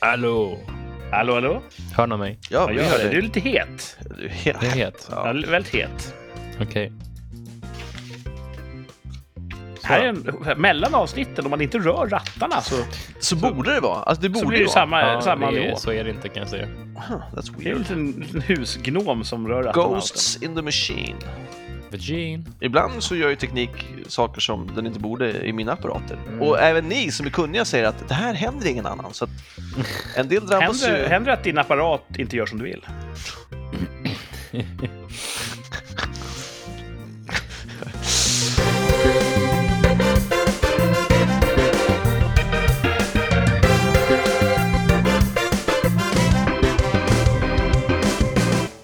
Hallå! Hallå, hallå? Hör ni mig? Ja, vi hör det. Du är dig. lite het. Du är helt... Det är het. Ja. Ja. väldigt het. Okej. Här är en, mellan avsnitten, om man inte rör rattarna så, Så borde det vara. Alltså det borde så blir det vara. samma, Ja, samma det är, nivå. så är det inte kan jag säga. Huh, that's Det är en weird. liten, liten husgnom som rör rattarna. Ghosts in the machine. Virgin. Ibland så gör ju teknik saker som den inte borde i mina apparater. Mm. Och även ni som är kunniga säger att det här händer ingen annan. Så att en del drabbas Händer, ju... händer att din apparat inte gör som du vill?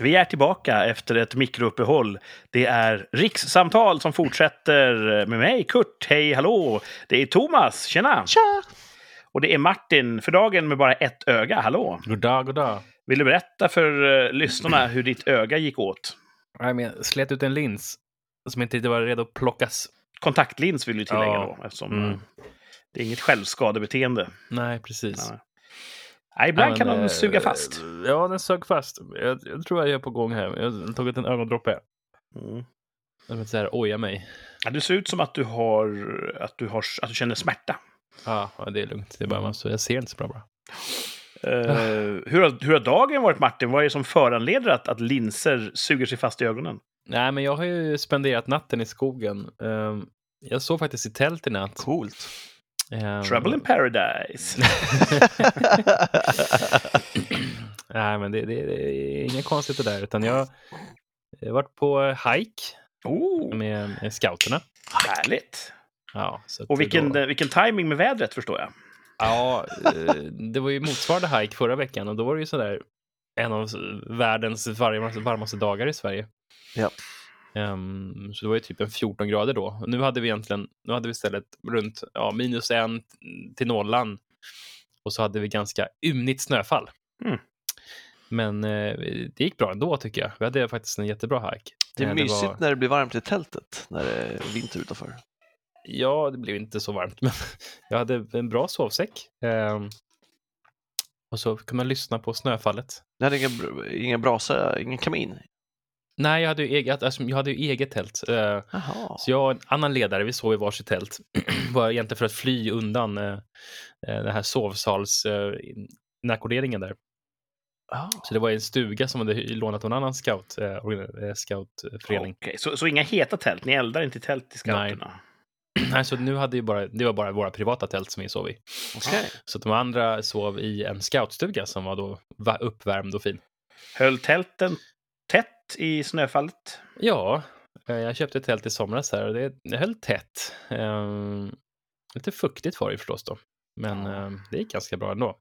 Vi är tillbaka efter ett mikrouppehåll. Det är rikssamtal som fortsätter med mig, Kurt. Hej, hallå! Det är Thomas, tjena! Tja! Och det är Martin, för dagen med bara ett öga. Hallå! Goddag, goddag. Vill du berätta för uh, lyssnarna hur ditt öga gick åt? Nej, men jag slet ut en lins som inte var redo att plockas. Kontaktlins vill du tillägga Ja. då, eftersom Mm. eh, det är inget självskadebeteende. Nej, precis. Nej. Nej, ibland Ja, kan men, de eh, suga fast. Ja, den sög fast. Jag, jag tror jag är på gång här. Jag har tagit en ögondroppe. Mm. Jag vill säga oja mig. Ja, det ser ut som att du, har, att, du har, att du känner smärta. Ja, ja, det är lugnt. Det är bara Mm. så jag ser inte så bra. bara. Eh, hur, har, hur har dagen varit, Martin? Vad är det som föranleder att, att linser suger sig fast i ögonen? Nej, men jag har ju spenderat natten i skogen. Ehm, jag sov faktiskt i tält i natt. Coolt. Ehm, Trouble in paradise. Nej, men det, det, det är inget konstigt det där, utan jag har varit på hike Oh, med, med scouterna. härligt! Ja, Och vilken, då, vilken timing med vädret, förstår jag. ja, eh, det var ju motsvarande hike förra veckan och då var det ju sådär en av världens varmaste, varmaste dagar i Sverige. Ja. Ehm, så det var ju typ en 14 grader då. Och nu hade vi egentligen, nu hade vi istället runt ja, minus en till nollan. Och så hade vi ganska ymnigt snöfall. Mm. Men eh, det gick bra ändå tycker jag. Vi hade faktiskt en jättebra hike. Det är Eh, mysigt var- när det blir varmt i tältet, när det är vinter utanför. Ja, det blev inte så varmt, men jag hade en bra sovsäck. Ehm, och så kunde man lyssna på snöfallet. Ni hade ingen, ingen brasa, ingen kamin? Nej, jag hade ju eget, alltså, jag hade ju eget tält. Eh, Jaha. Så jag och en annan ledare, vi sov i varsitt tält. var egentligen för att fly undan eh, eh, den här sovsals eh, inackorderingen där. Ah. Så det var en stuga som hade lånat en annan scout, eh, eh, scoutförening. Okej, så, så inga heta tält? Ni eldar inte tält i scouterna? Nej, så nu hade ju bara, det var bara våra privata tält som vi sov i. Okej. Så de andra sov i en scoutstuga som var då uppvärmd och fin. Höll tälten tätt i snöfallet? Ja, eh, jag köpte ett tält i somras här och det, det höll tätt. Ehm, lite fuktigt var det förstås då, men ehm, det gick ganska bra ändå,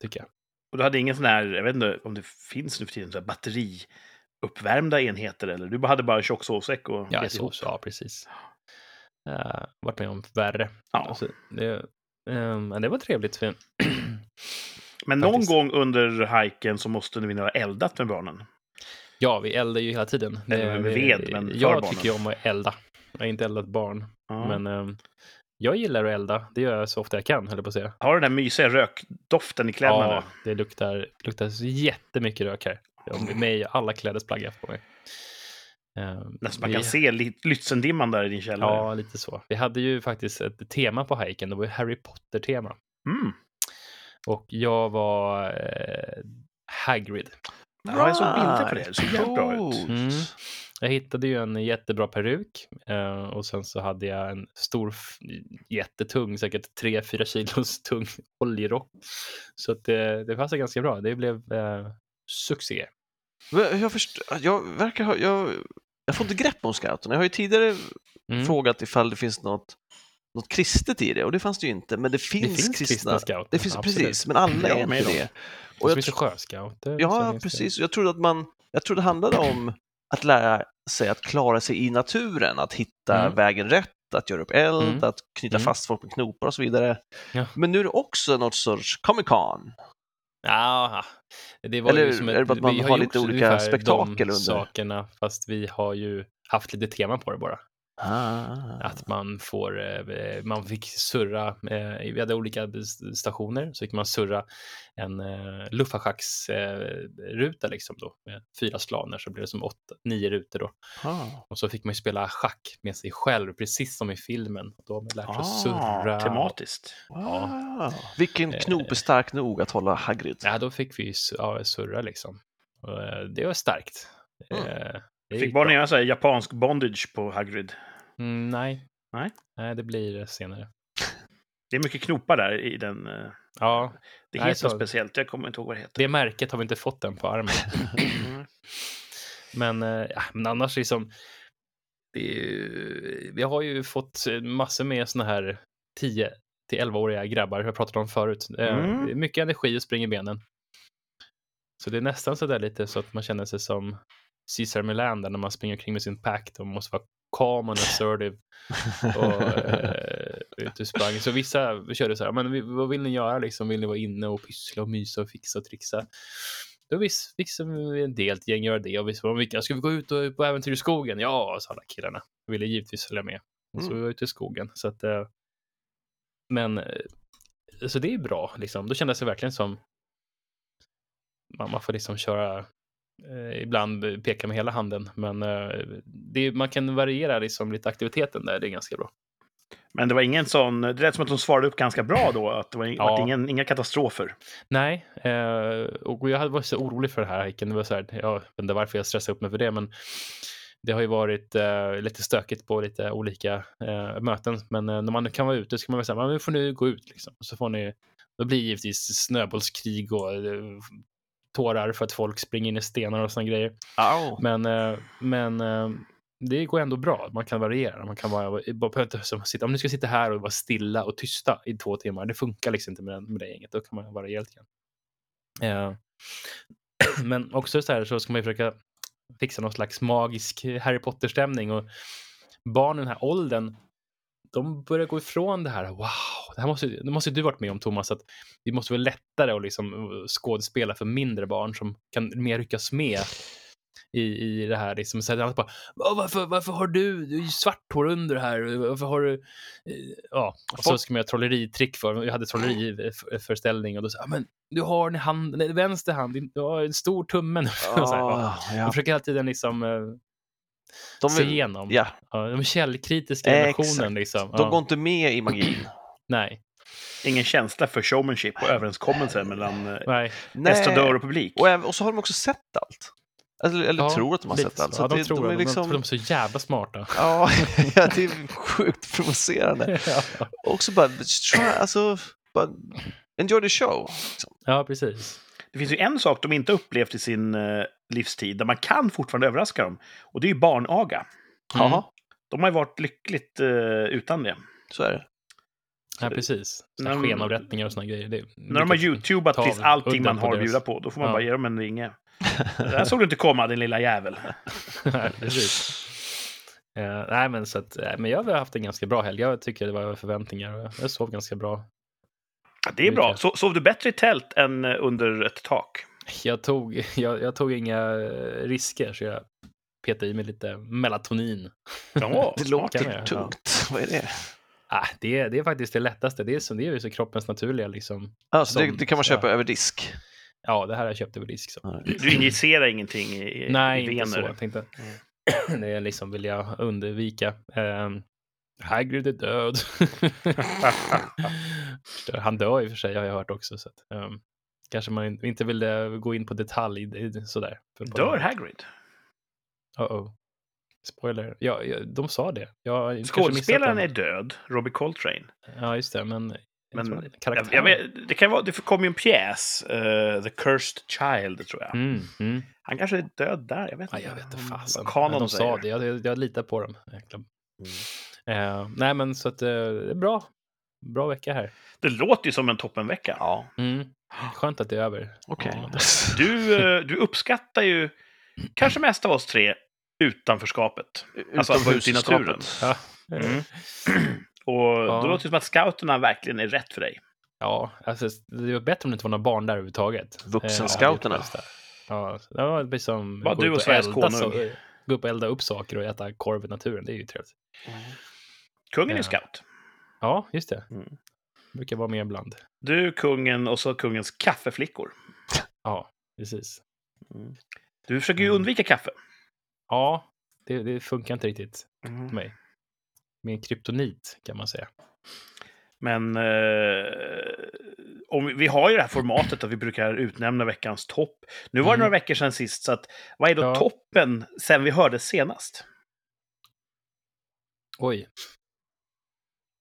tycker jag. Och du hade ingen sån här, jag vet inte om det finns nu för tiden, så här batteriuppvärmda enheter eller? Du hade bara en tjock sovsäck och Ja, bet ihop? ja precis. Uh, varit med om värre. Ja. Alltså, det, men det var trevligt. För, Men någon faktiskt. gång under hiken så måste ni ha eldat med barnen. Ja, vi eldar ju hela tiden. Eller med ved, men jag barnen. tycker ju om att elda. Jag har inte eldat barn, Ja. men ehm, jag gillar att elda. Det gör jag så ofta jag kan, höll på att säga. Har du den där mysiga rökdoften i kläderna Ja, nu? det luktar, luktar jättemycket rök här. Jag mig alla klädesplagg jag på mig. Ehm, Nästan man vi- kan se Lützendimman där i din källare. Ja, lite så. Vi hade ju faktiskt ett tema på hiken. Det var ju Harry Potter-tema. Mm. Och jag var eh, Hagrid. Ja, jag såg bilder på det. Det såg jävligt bra ut. Mm. Jag hittade ju en jättebra peruk eh, och sen så hade jag en stor, jättetung, säkert 3-4 kilos tung oljerock. Så att det, det passade ganska bra. Det blev eh, succé. Jag, först, jag verkar ha... Jag, jag får inte grepp om scouterna. Jag har ju tidigare Mm. frågat ifall det finns något, något kristet i det och det fanns det ju inte. Men det Det finns, finns kristna scouter. Det finns absolut. precis, men alla är inte det. Och finns det tro- sjöscouter. ja, finns precis. Jag trodde att man... Jag trodde det handlade om att lära sig att klara sig i naturen, att hitta Mm. vägen rätt, att göra upp eld, Mm. att knyta Mm. fast folk med knopar och så vidare. Ja. Men nu är det också något sorts Comic Con. Ja, det var Eller ju som är ett, det bara att man vi har ju lite olika spektakel de under? sakerna, fast vi har ju haft lite tema på det bara. Ah. Att man får, eh, man fick surra, eh, vi hade olika stationer, så fick man surra en eh, luftschacks-ruta liksom då, med fyra slaner, så blev det som åtta, nio rutor då. Ah. Och så fick man ju spela schack med sig själv, precis som i filmen. Då har man lärt sig att surra. Ah, tematiskt. Ah. Vilken knop är stark nog att hålla Hagrid? Ja, då fick vi ja, surra liksom. Och, det var starkt. Mm. Det Fick så här japansk bondage på Hagrid? Mm, nej. Nej. Nej, det blir senare. Det är mycket knopar där i den. eh, Ja, Det heter så- speciellt, jag kommer inte ihåg vad det heter. det märket har vi inte fått än på armen. Mm. Men, eh, ja, men annars liksom, ju, vi har ju fått massor med såna här 10 till 11-åriga grabbar, jag pratade om förut. Eh, Mm. Mycket energi och spring i benen. Så det är nästan så där lite så att man känner sig som Cesar Milan där när man springer kring med sin pack. De måste vara calm and assertive. Och, eh, ute och sprang. Så vissa körde så här, men vi- vad vill ni göra liksom? Vill ni vara inne och pyssla och mysa och fixa och trixa? Då visst, vissa en del gäng gör det och vissa var vilka, ska vi gå ut och, på äventyr i skogen? Ja, sa alla killarna. Ville givetvis följa med. Och så Mm. vi var ute i skogen. Så att, eh, men, eh, så det är bra liksom. Då kändes det verkligen som man, man får liksom köra ibland peka med hela handen, men eh, det, man kan variera liksom lite aktiviteten där, det är ganska bra. Men det var ingen sån, det lät som att de svarade upp ganska bra då, att det var, Ja. vart ingen, inga katastrofer. Nej, eh, och jag hade varit så orolig för den här hajken. Det var så här, jag vet inte varför jag stressade upp mig för det, men det har ju varit eh, lite stökigt på lite olika eh, möten. Men eh, när man kan vara ute så kan man väl säga, men nu får ni gå ut liksom. Så får ni, då blir det givetvis snöbollskrig och eh, tårar för att folk springer in i stenar och såna grejer. Au. Men, eh, men eh, det går ändå bra. Man kan variera. Man kan vara, bara behöver inte som sitta, om ni ska sitta här och vara stilla och tysta i två timmar, det funkar liksom inte med, med det gänget. Då kan man variera lite grann. Men också så här så ska man ju försöka fixa någon slags magisk Harry Potter-stämning och barn i den här åldern, de börjar gå ifrån det här. Wow, det här måste, det måste du varit med om Thomas, att det måste vara lättare att liksom skådespela för mindre barn som kan mer ryckas med i, i det här. Liksom, så att bara, "Åh, varför, varför har du, du är ju svart hår under här, varför har du... eh, Ja, så ska man göra troleritrick för, jag hade trolleriföreställning och då sa men du har en hand, nej, vänster hand, du har en stor tumme nu. Och så här, ja. Ah, Jag ja. försöker hela tiden liksom eh, De, se vill, igenom. ja, Ja, de källkritiska Exakt. emotionen liksom. de Ja, går inte med i magin. Nej, Ingen känsla för showmanship och överenskommelser mellan eh, estradör och publik. Och, och så har de också sett allt. Eller, eller Ja, tror att de har sett allt. så. Ja, de det- tror de är liksom... De de är så jävla smarta. Ja, det är sjukt provocerande. ja. Och också bara, try, alltså, bara enjoy the show. Liksom. ja, precis. Det finns ju en sak de inte upplevt i sin eh, livstid, där man kan fortfarande överraska dem. Och det är ju barnaga. Mm. De har ju varit lyckligt eh, utan det. så är det. Ja, precis. När de- Skenavrättningar och såna grejer. Det är När de har youtubat precis allting man har att bjuda på, då får man Ja. bara ge dem en ringe. Det här såg du inte komma, din lilla jävel. Nej, precis. Eh, nej, men så att, eh, men jag har haft en ganska bra helg. Jag tycker det var över förväntningar och jag sov ganska bra. Ja, det är bra. So sov du bättre i tält än eh, under ett tak? Jag tog, jag, jag tog inga risker så jag petade i mig lite melatonin. Ja, Det låter tungt. Vad är det? Ah, det, är- det är faktiskt det lättaste. Det är, som, det är ju så kroppens naturliga liksom. Alltså, det, Som- det kan man köpa ja. över disk. Ja, det här har jag köpt över disk. Så. Du, injicerar ingenting i, i Nej, i inte så. Jag tänkte, det är liksom vill jag undvika. Um, Hagrid är död. Han dör i och för sig har jag hört också. Så att, ehm, kanske man inte vill eh, gå in på detalj i- sådär. För på- Dör Hagrid? Uh-oh. Spoiler. Ja, ja, de sa det. Jag Skådespelaren är död, Robbie Coltrane. Ja, just det. Men, Men jag, jag vet, det, kan vara, det kom ju en pjäs, eh, The Cursed Child, tror jag. Mm, mm. Han kanske är död där, jag vet Ja, inte. jag vet inte fasen. vad de säger. sa det. Jag, jag, jag litar på dem. Mm. Eh, nej, men så att eh, det är bra. Bra vecka här. Det låter ju som en toppenvecka. Ja, Mm. Skönt att det är över. okej. Ja, Du, eh, du uppskattar ju kanske mest av oss tre utanförskapet. Alltså att vara ute i naturen. Ja. Mm. Och Ja. då låter det som att scouterna verkligen är rätt för dig. Ja, alltså, det var bättre om det inte var några barn där överhuvudtaget. Vuxenscouterna. Eh, ja, det. Ja, var som... Bara gå du och Sveriges konung. gå upp och elda upp saker och äta korv i naturen. Det är ju trevligt. Kungen är Ja. scout. Ja, just det. Mm. Brukar vara med ibland. Du, kungen och så kungens kaffeflickor. Ja, precis. Du försöker ju Mm. undvika kaffe. Ja, det, det funkar inte riktigt för mig. Min kryptonit kan man säga. Men eh, om vi, vi har ju det här formatet att vi brukar utnämna veckans topp. Nu var det Mm. några veckor sedan sist, så att, vad är då Ja. toppen sen vi hörde senast? Oj.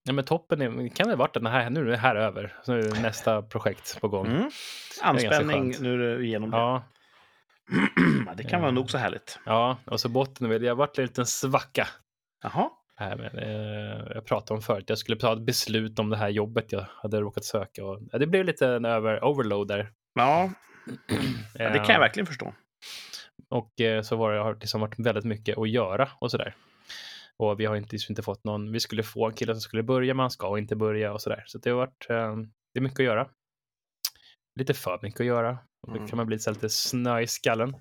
Ja, men toppen är, kan det ha varit den här, nu är det här över. Så nu är det nästa projekt på gång. Mm. Anspänning, nu är det igenom det. Ja, det kan vara nog så härligt. ja, och så botten, det har varit en liten svacka. Jaha. Här med, eh, jag pratade om förut, jag skulle ta ett beslut om det här jobbet jag hade råkat söka. Och, ja, det blev lite en över, overload där. Ja, ja, det kan jag Eh, verkligen förstå. Och eh, så var det, har det liksom varit väldigt mycket att göra och sådär. Och vi har inte, liksom inte fått någon, vi skulle få en kille som skulle börja, men han ska inte börja och sådär. Så det har varit, eh, det är mycket att göra. Lite för mycket att göra. Och då Mm. kan man bli så lite snö i skallen.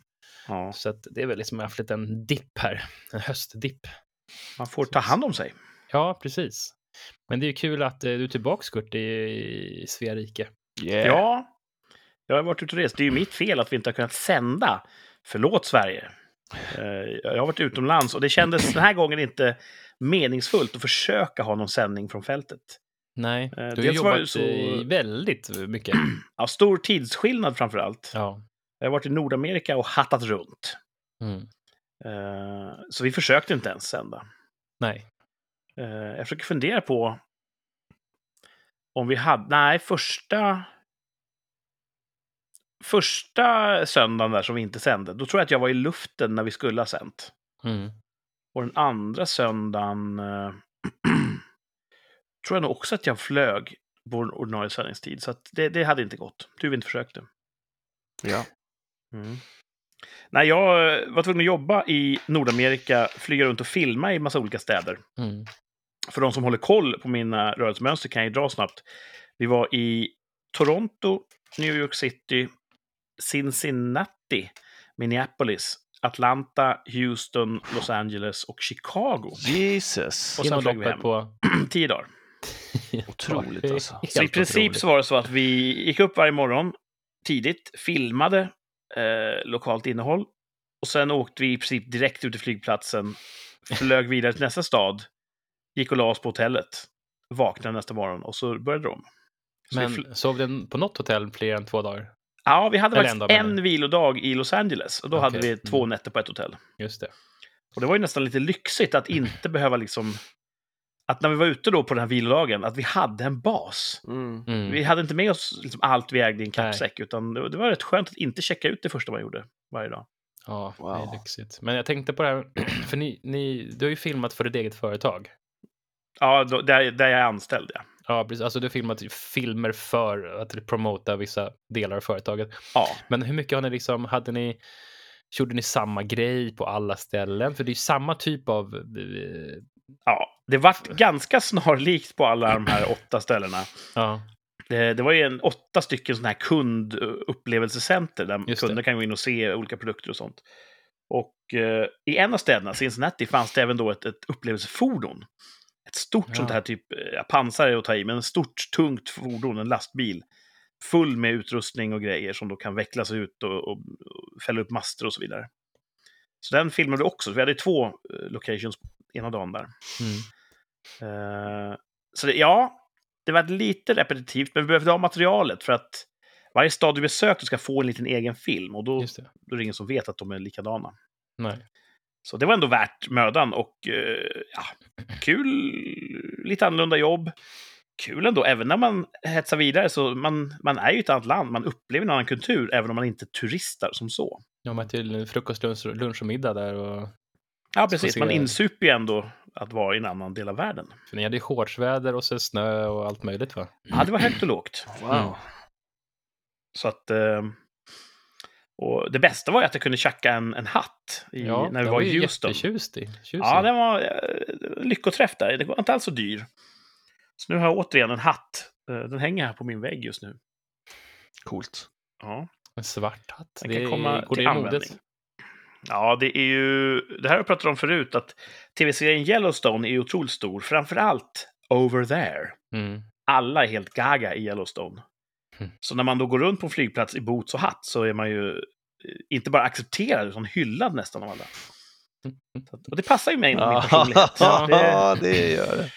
Ja, Så att det är väl liksom, jag har haft lite en dipp här, en höstdipp. man får ta hand om sig. Ja, precis. Men det är kul att eh, du är tillbaka, Kurt, i, i Svea rike. Yeah. Ja, jag har varit ute och rest. Det är ju mitt fel att vi inte har kunnat sända. Förlåt Sverige. Eh, Jag har varit utomlands och det kändes den här gången inte meningsfullt att försöka ha någon sändning från fältet. Nej, Eh, du har dels jobbat så- väldigt mycket. Ja, stor tidsskillnad framför allt. Ja. Jag har varit i Nordamerika och hattat runt. Mm. Eh, Så vi försökte inte ens sända. Nej. Jag försöker fundera på om vi hade... Nej, första... Första söndagen där som vi inte sände, då tror jag att jag var i luften när vi skulle ha sänt. Mm. Och den andra söndagen eh, tror jag nog också att jag flög på ordinarie sändningstid. Så att det, det hade inte gått. Tur vi inte försökte. Ja. Nej, jag eh, var tvungen att jobba i Nordamerika, flyga runt och filma i massa olika städer. Mm. För de som håller koll på mina rörelsemönster kan jag ju dra snabbt. Vi var i Toronto, New York City, Cincinnati, Minneapolis, Atlanta, Houston, Los Angeles och Chicago. Jesus. Och sen flög vi hem. på... Tio dagar. Otroligt, alltså. Så i princip otroligt. så var det så att vi gick upp varje morgon tidigt, filmade eh, lokalt innehåll och sen åkte vi i princip direkt ut till flygplatsen, flög vidare till nästa stad, gick och la oss på hotellet, vaknade nästa morgon och så började de. Så Men sov den på något hotell fler än två dagar? Ja, vi hade Eller faktiskt en dag, vilodag i Los Angeles och då hade Okej, vi två mm. nätter på ett hotell. Just det. Och det var ju nästan lite lyxigt att inte behöva liksom... Att när vi var ute då på den här vilodagen, att vi hade en bas. Mm. Mm. Vi hade inte med oss liksom allt vi ägde i en kappsäck, utan det, det var rätt skönt att inte checka ut det första man gjorde varje dag. Ja, det Wow. är lyxigt. Men jag tänkte på det här, för ni, ni, du har ju filmat för ditt eget företag. Ja, då, där, där jag är anställd, ja. Ja, precis. Alltså du har filmat filmer för att promota vissa delar av företaget. Ja, Men hur mycket har ni liksom, hade ni, gjorde ni samma grej på alla ställen? För det är ju samma typ av, eh, ja. Det vart ganska snarlikt på alla de här åtta ställena. ja, Det, det var ju en, åtta stycken sådana här kundupplevelsekenter där Just det. kunder kan gå in och se olika produkter och sånt. Och eh, i en av städerna, Cincinnati, fanns det även då ett, ett upplevelsefordon. Ett stort Ja. sånt här typ, ja, pansar är att ta i, men en stort tungt fordon, en lastbil. Full med utrustning och grejer som då kan vecklas ut och, och, fälla upp master och så vidare. Så den filmade vi också. Vi hade två eh, locations ena dagen där. mm, Eh, så det, ja, det var lite repetitivt, men vi behövde ha materialet för att varje stad du besöker ska få en liten egen film och då, då är det ingen som vet att de är likadana. Nej. Så det var ändå värt mödan och eh, ja, kul, lite annorlunda jobb. Kul ändå, även när man hetsar vidare så man, man är ju i ett annat land, man upplever en annan kultur även om man inte turistar som så. Jag var till frukost, lunch, lunch och middag där och Ja, precis. Man insuper ju ändå att vara i en annan del av världen. för ni hade ju shortsväder och så snö och allt möjligt va? Ja, det var högt och lågt. Wow. Mm. Så att... Och det bästa var ju att jag kunde tjacka en, en hatt i, Ja, när vi var i Houston. jättetjusig. tjusig. Ja, den var eh, lyckoträff där. Det var inte alls så dyr. Så nu har jag återigen en hatt. Eh, Den hänger här på min vägg just nu. Coolt. Ja, En svart hatt. den det kan komma går till det användning. modet? Ja, det är ju... Det här har jag pratat om förut, att tv-serien Yellowstone är otroligt stor. Framför allt Over There. Mm. Alla är helt gaga i Yellowstone. Mm. Så när man då går runt på en flygplats i boots och hatt så är man ju eh, inte bara accepterad, utan hyllad nästan av alla. Att- Och det passar ju mig med min personlighet. Det, Ja, det gör det.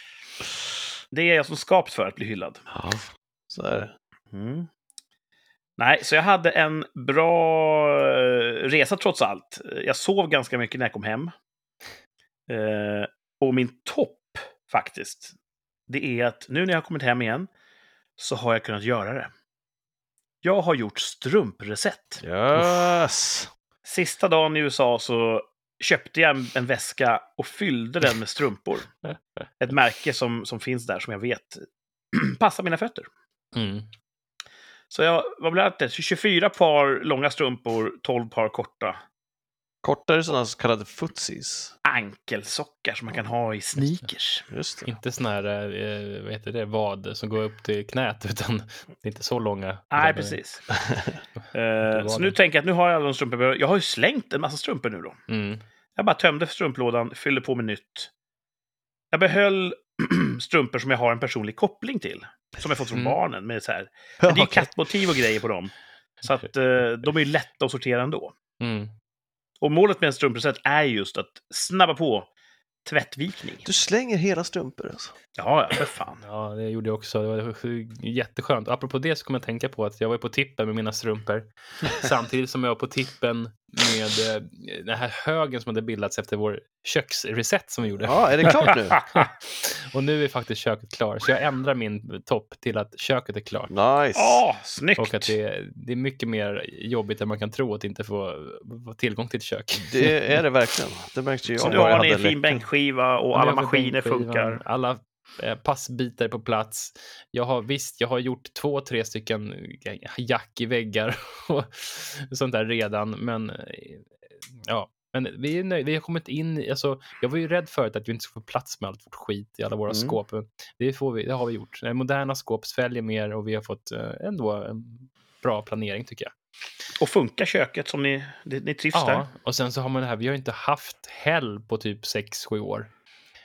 det är jag som skapt för att bli hyllad. Ja, så är det. Mm. Nej, så jag hade en bra eh, resa trots allt. Jag sov ganska mycket när jag kom hem. Eh, och min topp, faktiskt, det är att nu när jag har kommit hem igen så har jag kunnat göra det. Jag har gjort strumpreset. Yes! Sista dagen i USA så köpte jag en, en väska och fyllde den med strumpor. Ett märke som, som finns där som jag vet passar mina fötter. Mm. Så jag, vad blev det? 24 par långa strumpor, 12 par korta. Kortare sådana så kallade footsies. Ankelsockar som man kan ha i sneakers. Just det. Inte sån här, eh, vad heter det, vad som går upp till knät, utan det är inte så långa. Nej, precis. Eh, så nu tänker jag att nu har jag alla de strumpor jag har ju slängt en massa strumpor nu då. Mm. Jag bara tömde strumplådan, fyllde på med nytt. Jag behöll strumpor som jag har en personlig koppling till. Som jag fått från Mm. barnen. Med så här. Men det är ju kattmotiv och grejer på dem. Så att eh, de är ju lätta att sortera ändå. Mm. Och målet med en strumpreset är just att snabba på tvättvikning. Du slänger hela strumpor alltså? Ja, ja, för fan. Ja, det gjorde jag också. Det var jätteskönt. Apropå det så kommer jag tänka på att jag var på tippen med mina strumpor. Samtidigt som jag var på tippen med eh, den här högen som hade bildats efter vår köksreset som vi gjorde. Ja, är det klart nu? Och nu är faktiskt köket klar. Så jag ändrar min topp till att köket är klart. Nice! Åh, snyggt! Och att det är, det är mycket mer jobbigt än man kan tro att inte få, få tillgång till ett kök. Det är det verkligen. Det märkte ju Så jag nu jag har ni en fin bänkskiva och alla maskiner funkar. Alla passbitar är på plats. Jag har visst, jag har gjort två, tre stycken eh, jack i väggar och sånt där redan, men eh, ja. Men vi är nöjda. Vi har kommit in alltså, jag var ju rädd förut att vi inte skulle få plats med allt vårt skit i alla våra Mm. skåp. Det, får vi, det har vi gjort. Eh, Moderna skåp sväljer mer och vi har fått eh, ändå en bra planering tycker jag. Och funkar köket som ni, ni, trivs där? Ja, och sen så har man det här, vi har inte haft häll på typ 6-7 år.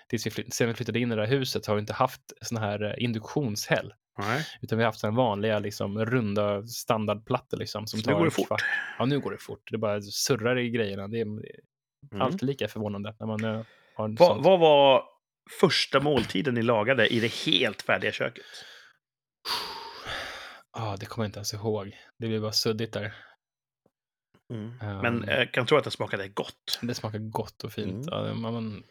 Tills vi flytt, sen vi flyttade in i det här huset har vi inte haft sån här eh, induktionshäll. Nej. Utan vi har haft såna vanliga liksom, runda standardplattor liksom. Som Så nu tar går det fort. kvart. Ja, nu går det fort. Det bara surrar i grejerna. Det är Mm. alltid lika förvånande när man eh, har en Vad, var första måltiden ni lagade i det helt färdiga köket? Ah, det kommer jag inte ens ihåg. Det blir bara suddigt där. Men Um, jag kan tro att det smakade gott. Det smakar gott och fint. Mm. Ja, man, man,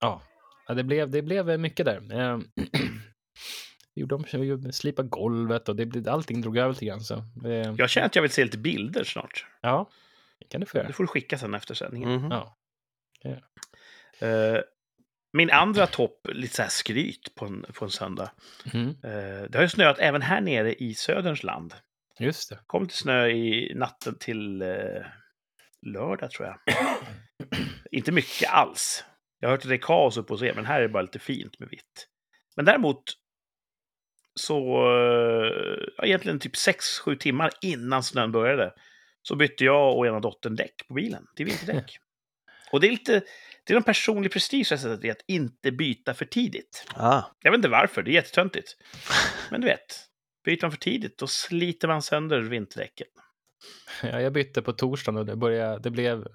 ja. Ja, det, blev, det blev mycket där. Eh, vi gjorde gjorde- slipa golvet och det, blev- allting drog över lite grann. Så, eh, Jag känner att jag vill se lite bilder snart. Ja, det kan du få Det göra. får du skicka sen efter sändningen. Mhm. Ja. Eh, min andra topp, lite så här skryt på en, på en söndag. Mm, Eh, det har ju snöat även här nere i Söderns land. just det. kom lite snö i natten till eh, lördag, tror jag. Inte mycket alls. Jag har hört att det är kaos uppe hos er, men här är det bara lite fint med vitt. Men däremot så, eh, ja, egentligen typ 6-7 timmar innan snön började, så bytte jag och ena dottern däck på bilen till vinterdäck. och det är lite, det är någon personlig prestige jag i att inte byta för tidigt. Ah, Jag vet inte varför, det är jättetöntigt. Men du vet, byter man för tidigt, då sliter man sönder vinterdäcken. Ja, jag bytte på torsdagen och det, började, det blev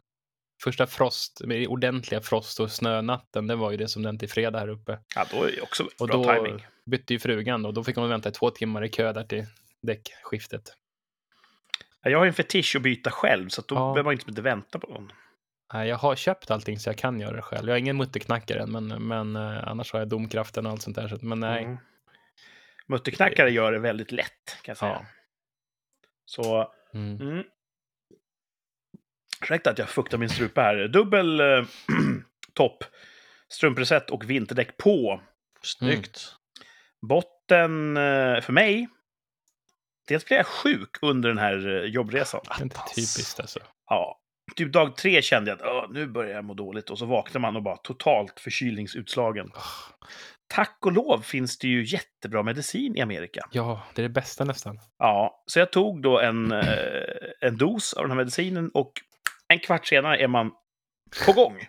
första frost, med ordentliga frost och snönatten. Det var ju det som den till fredag här uppe. Ja, då är det också Och bra då timing. bytte ju frugan och då fick hon vänta i två timmar i kö där till däckskiftet. Ja, Jag har ju en fetisch att byta själv, så då Ja. behöver man inte vänta på någon. Nej, jag har köpt allting så jag kan göra det själv. Jag har ingen mutterknackare än, men, men eh, annars har jag domkraften och allt sånt där. Så, men nej, Mm. Mutterknackare gör det väldigt lätt, kan jag säga. Ja. Så, mm. mm. Ursäkta att jag fuktar min strupe här. Dubbel eh, topp, strumpreset och vinterdäck på. snyggt. Botten eh, för mig. Dels blev jag sjuk under den här eh, jobbresan. det är inte typiskt alltså. Ja, typ dag tre kände jag att "Åh, nu börjar jag må dåligt. Och så vaknar man och bara totalt förkylningsutslagen. Tack och lov finns det ju jättebra medicin i Amerika. Ja, det är det bästa nästan. Ja, så jag tog då en, eh, en dos av den här medicinen och en kvart senare är man på gång.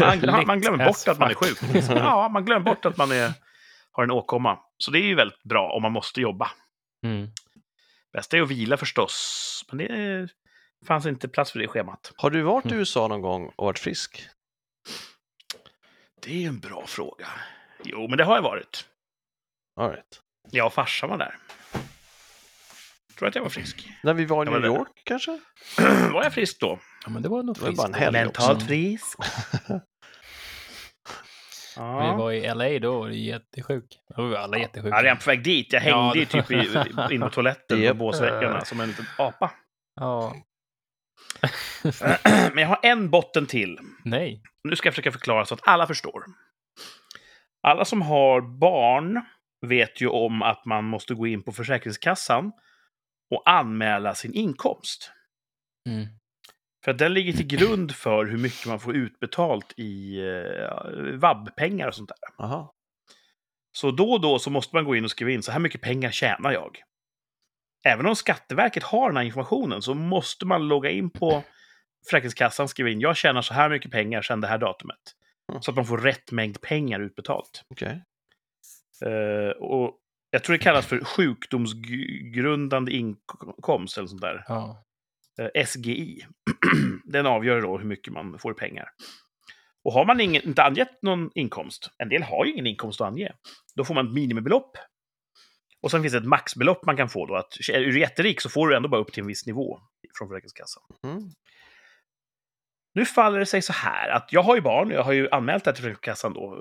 Man, man glömmer bort att man är sjuk. Ja, man glömmer bort att man är, har en åkomma. Så det är ju väldigt bra om man måste jobba. Mm. Bästa är att vila förstås, men det fanns inte plats för det i schemat. Har du varit i Mm. USA någon gång och varit frisk? Det är en bra fråga. Jo, men det har jag varit. All right. Jag och farsan var där. Tror att jag var frisk. När vi var i New där. York kanske? var jag frisk då? Ja, men det var nog Det var friskt. bara en helg Mentalt också. frisk. Vi Ja. var i LA då och det är jättesjuk. Då var vi alla jättesjuka. Är redan på väg dit. Jag hängde Ja, ju typ i, in på toaletten på båsväggarna som en liten apa. Ja. Men jag har en botten till. Nej. Nu ska jag försöka förklara så att alla förstår. Alla som har barn vet ju om att man måste gå in på Försäkringskassan och anmäla sin inkomst. Mm. För att den ligger till grund för hur mycket man får utbetalt i eh, vab-pengar och sånt där. Aha. Så då och då så måste man gå in och skriva in så här mycket pengar tjänar jag. Även om Skatteverket har den här informationen så måste man logga in på Försäkringskassan och skriva in jag tjänar så här mycket pengar sedan det här datumet. Mm. Så att man får rätt mängd pengar utbetalt. Okej. Eh, och jag tror det kallas för sjukdomsgrundande inkomst eller sånt där. Ja. Eh, SGI. Den avgör då hur mycket man får i pengar. Och har man ingen, inte angett någon inkomst, en del har ju ingen inkomst att ange, då får man ett minimibelopp. Och sen finns det ett maxbelopp man kan få då. Att, är du jätterik så får du ändå bara upp till en viss nivå från Försäkringskassan. Mm. Nu faller det sig så här att jag har ju barn, jag har ju anmält det här till Försäkringskassan då,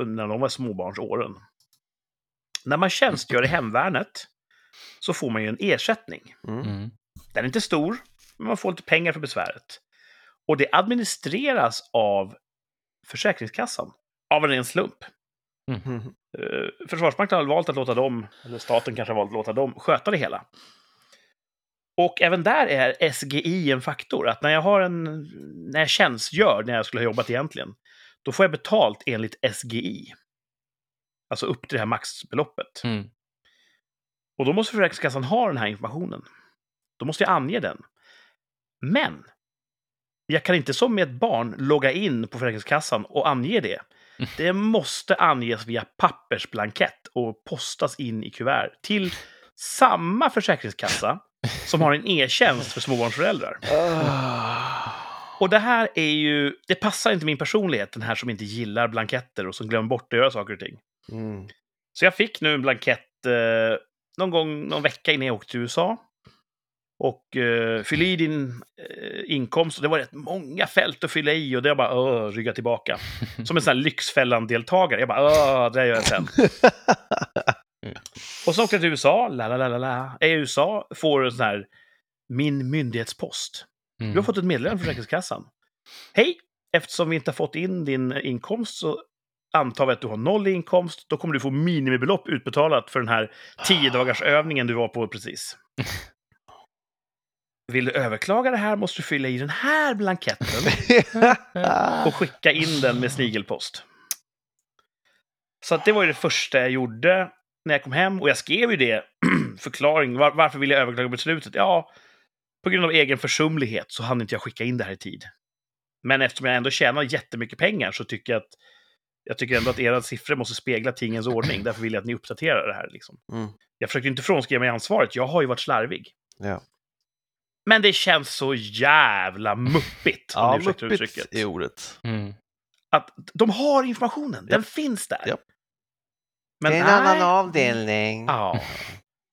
eh, när de var småbarnsåren. När man tjänstgör i hemvärnet så får man ju en ersättning. Mm. Mm. Den är inte stor, men man får lite pengar för besväret. Och det administreras av Försäkringskassan, av en ren slump. Mm. Eh, Försvarsmakten har valt att låta dem, eller staten kanske har valt att låta dem, sköta det hela. Och även där är SGI en faktor. Att när jag har en, när jag tjänstgör, när jag skulle ha jobbat egentligen, då får jag betalt enligt SGI. Alltså upp till det här maxbeloppet. Mm. Och då måste Försäkringskassan ha den här informationen. Då måste jag ange den. Men jag kan inte som med ett barn logga in på Försäkringskassan och ange det. Det måste anges via pappersblankett och postas in i kuvert till samma Försäkringskassa som har en e-tjänst för småbarnsföräldrar. Ah. Och det här är ju, det passar inte min personlighet, den här som inte gillar blanketter och som glömmer bort att göra saker och ting. Mm. Så jag fick nu en blankett eh, någon gång, någon vecka innan jag åkte till USA. Och eh, fyll i din eh, inkomst. Och det var rätt många fält att fylla i och det jag bara uh, rygga tillbaka. Som en sån här Lyxfällan-deltagare. Jag bara uh, det gör jag sen. och så åkte jag till USA. La, la, la, la, la. Är i USA får en sån här min myndighetspost. Mm. Du har fått ett meddelande från Försäkringskassan. Hej! Eftersom vi inte har fått in din inkomst så antar vi att du har noll i inkomst. Då kommer du få minimibelopp utbetalat för den här 10 dagars övningen du var på precis. Vill du överklaga det här måste du fylla i den här blanketten och skicka in den med snigelpost. Så det var ju det första jag gjorde när jag kom hem. Och jag skrev ju det, förklaring, var, varför vill jag överklaga beslutet? Ja, på grund av egen försumlighet så hann inte jag skicka in det här i tid. Men eftersom jag ändå tjänar jättemycket pengar så tycker jag att jag tycker ändå att era siffror måste spegla tingens ordning. Därför vill jag att ni uppdaterar det här. Liksom. Mm. Jag försökte inte frånskriva mig ansvaret. Jag har ju varit slarvig. Ja, Men det känns så jävla muppigt, om ja ni ursäktar muppigt uttrycket. är ordet. Mm. Att de har informationen, den finns där. Japp. Men det är en nej. annan avdelning. Ja.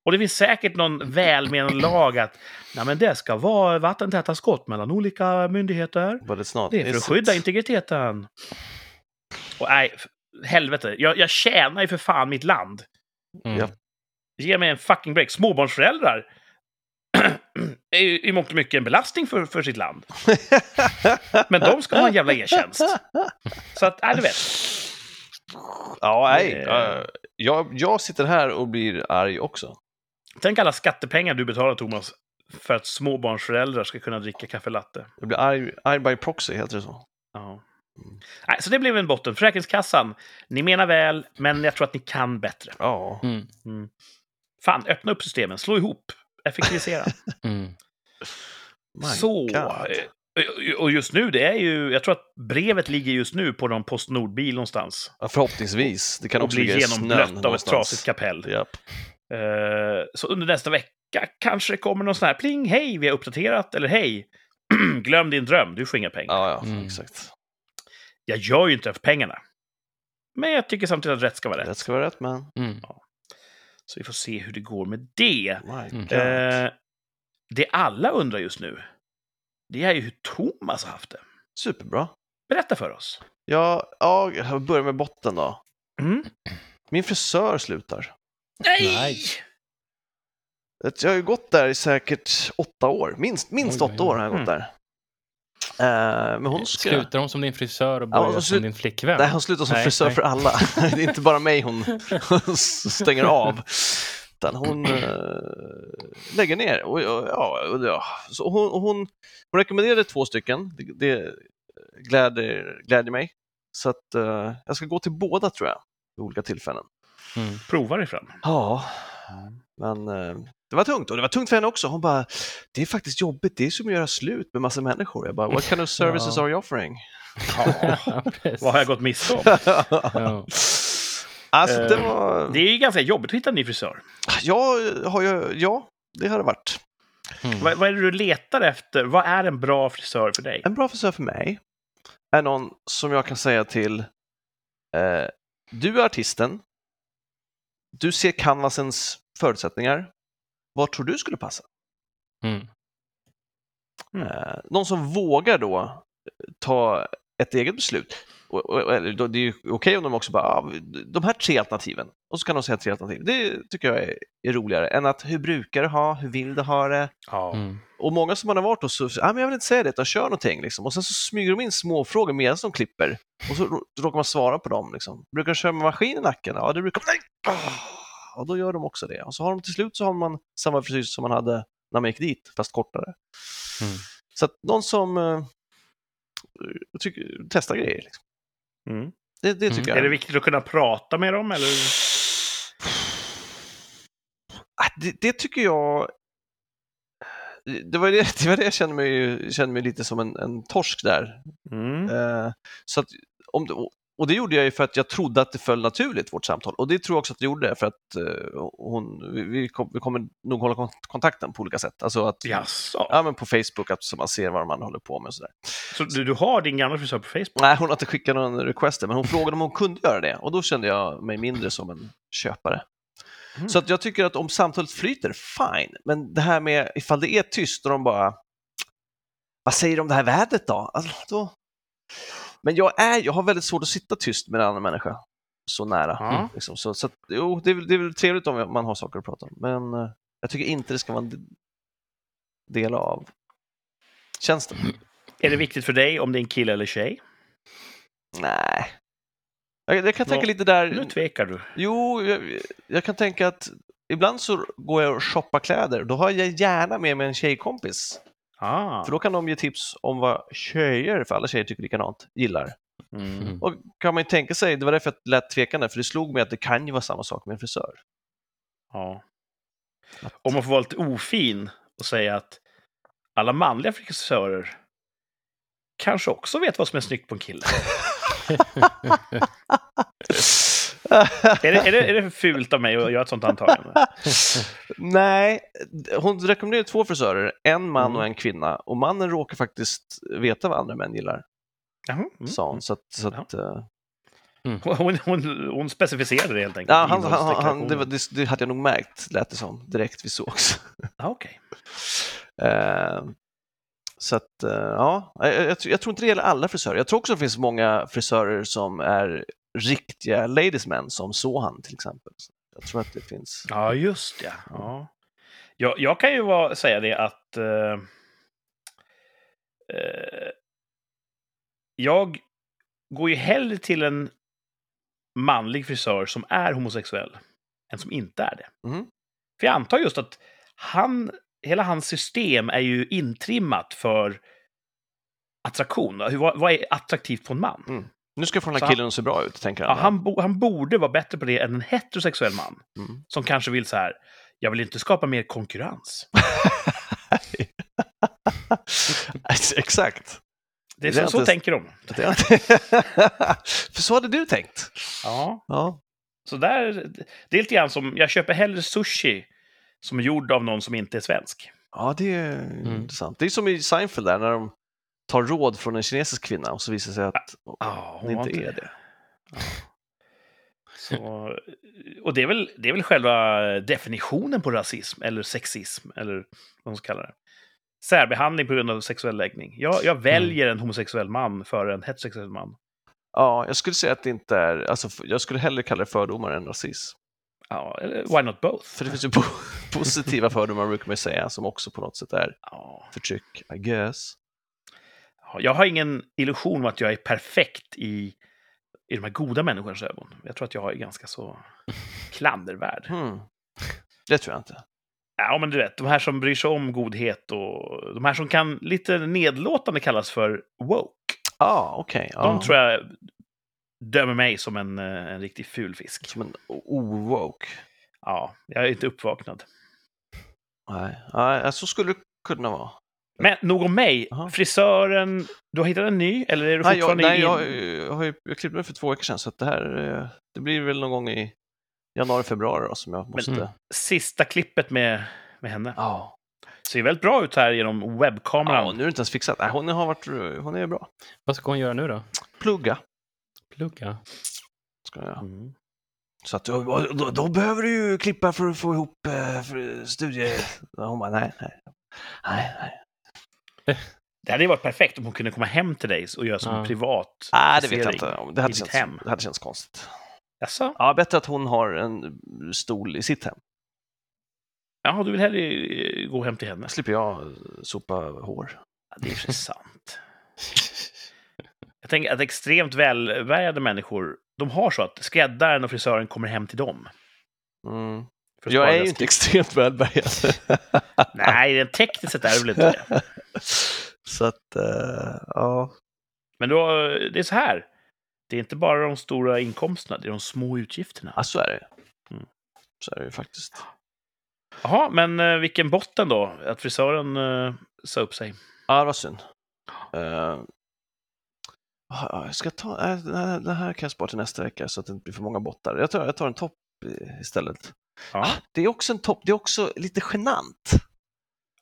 Och det finns säkert någon välmenande lag att nej, men det ska vara vattentäta skott mellan olika myndigheter. Det är för att skydda it? integriteten. Och nej, helvete. Jag, jag tjänar ju för fan mitt land. Mm. Ja. Ge mig en fucking break. Småbarnsföräldrar är ju i mångt och mycket en belastning för, för sitt land. Men de ska ha en jävla e-tjänst. Så att, nej, du vet. Ja, nej. Eh, jag, jag sitter här och blir arg också. Tänk alla skattepengar du betalar, Thomas, för att småbarnsföräldrar ska kunna dricka kaffe latte. Jag blir arg, arg by proxy, heter det så? Ja. Nej, så det blev en botten. Försäkringskassan, ni menar väl, men jag tror att ni kan bättre. Ja. Mm. Mm. Fan, öppna upp systemen, slå ihop, effektivisera. Mm. Så, God. eh, Och just nu, det är ju, jag tror att brevet ligger just nu på någon Postnordbil någonstans. Ja, förhoppningsvis. Det kan och också blir ligga i snön genomblött av ett trasigt kapell. Japp. Eh, så under nästa vecka kanske det kommer någon sån här pling, hej, vi har uppdaterat, eller hej, glöm din dröm, du får inga pengar. Ja, ja, Mm. exakt. Jag gör ju inte det för pengarna. Men jag tycker samtidigt att rätt ska vara rätt. Rätt ska vara rätt, men... Mm. Så vi får se hur det går med det. My Mm. Eh, det alla undrar just nu, det är ju hur Thomas har haft det. Superbra. Berätta för oss. Ja, ja, jag börjar med botten då. Mm. Min frisör slutar. Nej! Nej. Jag har ju gått där i säkert åtta år. Minst, minst Oj, oj, åtta år har jag gått Mm. där. Eh, men hon ska... Slutar hon som din frisör och Ja, börjar som slu- din flickvän? Nej, hon slutar som Nej, frisör nej. för alla. Det är inte bara mig hon stänger av. Utan hon eh, lägger ner. Och, och, ja, och, ja. Så hon, och hon, hon rekommenderade två stycken. Det, det gläder, gläder mig. Så att eh, jag ska gå till båda tror jag. Vid olika tillfällen. Mm. Prova dig fram. Ja, men eh, det var tungt. Och det var tungt för henne också. Hon bara, det är faktiskt jobbigt. Det är som att göra slut med massa människor. Jag bara, what kind of services Ja. are you offering? Precis. Vad har jag gått miste om? Ja. alltså, det Eh, var... Det är ju ganska jobbigt att hitta en ny frisör. Ja, har jag, ja, det har det varit. Mm. Vad, vad är det du letar efter? Vad är en bra frisör för dig? En bra frisör för mig är någon som jag kan säga till eh, Du är artisten. Du ser canvasens förutsättningar. Vad tror du skulle passa? Mm. Mm. Eh, någon som vågar då eh, ta ett eget beslut. Och, och, eller då- det är ju okej om de också bara, ah, de här tre alternativen. Och så kan de säga tre alternativ. Det tycker jag är, är roligare än att hur brukar du ha, hur vill du ha det? Ja. Mm. Och många som man har varit hos, så, ah, men jag vill inte säga det, utan kör någonting. Liksom. Och sen så smyger de in små frågor medan de klipper. Och så rå- råkar man svara på dem. Liksom. Brukar du köra med maskin i nacken? Ja, det brukar Nej! Ah! Och då gör de också det. Och så har de till slut så har man samma frisyr som man hade när man gick dit, fast kortare. Mm. Så att någon som jag tycker, testar grejer. Liksom. Mm. Det, det tycker jag. Är det viktigt att kunna prata med dem? Eller? Ah, det, det tycker jag... Det var det, det, var det jag kände mig, kände mig lite som en, en torsk där. Mm. Eh, så att, om och det gjorde jag ju för att jag trodde att det föll naturligt, vårt samtal. Och det tror jag också att det gjorde, för att eh, hon, vi, vi, kom, vi kommer nog hålla kon- kontakten på olika sätt. Alltså att, Jaså? ja, men på Facebook, att, så man ser vad man håller på med och sådär. Så du, du har din gamla frisör på Facebook? Nej, hon har inte skickat någon request men hon frågade om hon kunde göra det. Och då kände jag mig mindre som en köpare. Mm. Så att jag tycker att om samtalet flyter, fine. Men det här med ifall det är tyst och de bara, vad säger du om det här vädret då? Alltså, då... Men jag, är, jag har väldigt svårt att sitta tyst med en annan människa så nära. Ja. Liksom. Så, så att, jo, det, är, det är väl trevligt om man har saker att prata om, men eh, jag tycker inte det ska vara en de- del av tjänsten. Är det viktigt för dig om det är en kille eller tjej? Nej. Jag, jag kan tänka Nå, lite där, Nu tvekar du. Jo, jag, jag kan tänka att ibland så går jag och shoppar kläder. Då har jag gärna med mig en tjejkompis. Ah. För då kan de ge tips om vad tjejer, för alla tjejer tycker likadant, gillar. Mm. Och kan man ju tänka sig, det var därför jag lät tvekande, för det slog mig att det kan ju vara samma sak med en frisör. Ja. Om man får vara lite ofin och säga att alla manliga frisörer kanske också vet vad som är snyggt på en kille. är, det, är, det, är det fult av mig att göra ett sånt antagande? Nej, hon rekommenderar två frisörer, en man Mm. och en kvinna. Och mannen råkar faktiskt veta vad andra män gillar, mm. sa hon. Så att, så att, eh, Hon, hon, hon specificerade det helt enkelt. ja, han, han, han, det, var- det, det hade jag nog märkt, lät det som, direkt vi sågs. Ah, Okej. Eh, så att, eh, ja, jag, jag, jag tror inte det gäller alla frisörer. Jag tror också det finns många frisörer som är riktiga ladiesmen, som Sohan till exempel. Jag tror att det finns. Ja, just det. Ja. Jag, jag kan ju vara, säga det att eh, eh, jag går ju hellre till en manlig frisör som är homosexuell än som inte är det. Mhm. För jag antar just att han, hela hans system är ju intrimmat för attraktion. Vad, vad är attraktivt på en man? Mm. Nu ska jag få den Så här han- killen att se bra ut, tänker Ja, han. han, bo, han borde vara bättre på det än en heterosexuell man. Mm. Som kanske vill så här, jag vill inte skapa mer konkurrens. Exakt. Det är Det är så, så tänker de. För så hade du tänkt. Ja. Ja. Så där, det är lite grann som, jag köper hellre sushi som är gjord av någon som inte är svensk. Ja, det är intressant. Det är som i Seinfeld där när de tar råd från en kinesisk kvinna och så visar det sig att Ja, hon inte är det. Så, och det är, väl, det är väl själva definitionen på rasism, eller sexism, eller vad man ska kalla det. Särbehandling på grund av sexuell läggning. Jag, jag väljer en homosexuell man före en heterosexuell man. Ja, jag skulle säga att det inte är, alltså jag skulle hellre kalla det fördomar än rasism. Ja, eller why not both? För det finns ju po- positiva fördomar brukar man säga som också på något sätt är Ja. förtryck, I guess. Ja, Jag har ingen illusion om att jag är perfekt i, i de här goda människornas ögon. Jag tror att jag är ganska så klandervärd. Hmm. Det tror jag inte. Ja, men du vet, de här som bryr sig om godhet och de här som kan lite nedlåtande kallas för woke. Ah, okej. ja. De tror jag dömer mig som en, eh, en riktig fulfisk. Som en o-woke. Ja, jag är inte uppvaknad. Nej, Nej, så skulle det kunna vara. Men nog om mig. Aha. Frisören, du har hittat en ny? Eller är du Nej, jag, fortfarande nej i... jag, jag, har ju, jag klippte mig för två veckor sedan, så att det här eh, det blir väl någon gång i januari, februari då, som jag måste... mm. Sista klippet med, med henne. Ja, Ser väldigt bra ut här genom webbkameran. ja, nu är det inte ens fixat. Nej, hon, har varit, hon är bra. Vad ska hon göra nu då? Plugga Plugga? ska jag. Mm. Så att, då, då, då behöver du ju klippa för att få ihop eh, för studier. Hon bara, nej, nej. Nej, nej. Det hade ju varit perfekt om hon kunde komma hem till dig och göra som Ja. en privat Nej, det vet jag inte. om. Det hade, känts, hem. det hade känts konstigt. Jaså? Ja, bättre att hon har en stol i sitt hem. Ja, du vill hellre eh, gå hem till henne? Slipper jag sopa hår. Ja, det är för sant. Jag tänker att extremt välbärgade människor, de har så att skräddaren och frisören kommer hem till dem. Mm. För Jag är ju inte extremt välbärgad. Nej, tekniskt sett är det väl inte det. Så att, eh, ja. Men då, det är så här. Det är inte bara de stora inkomsterna, det är de små utgifterna. ja, så är det. Mm. Så är det ju faktiskt. Jaha, men eh, vilken botten då? Att frisören uh, sa upp sig. Ja, det var synd. Uh, jag ska ta, den här- den här kan jag spara till nästa vecka så att det inte blir för många bottar. Jag tar, jag tar en topp istället. Ja. Det är också en topp, det är också lite genant.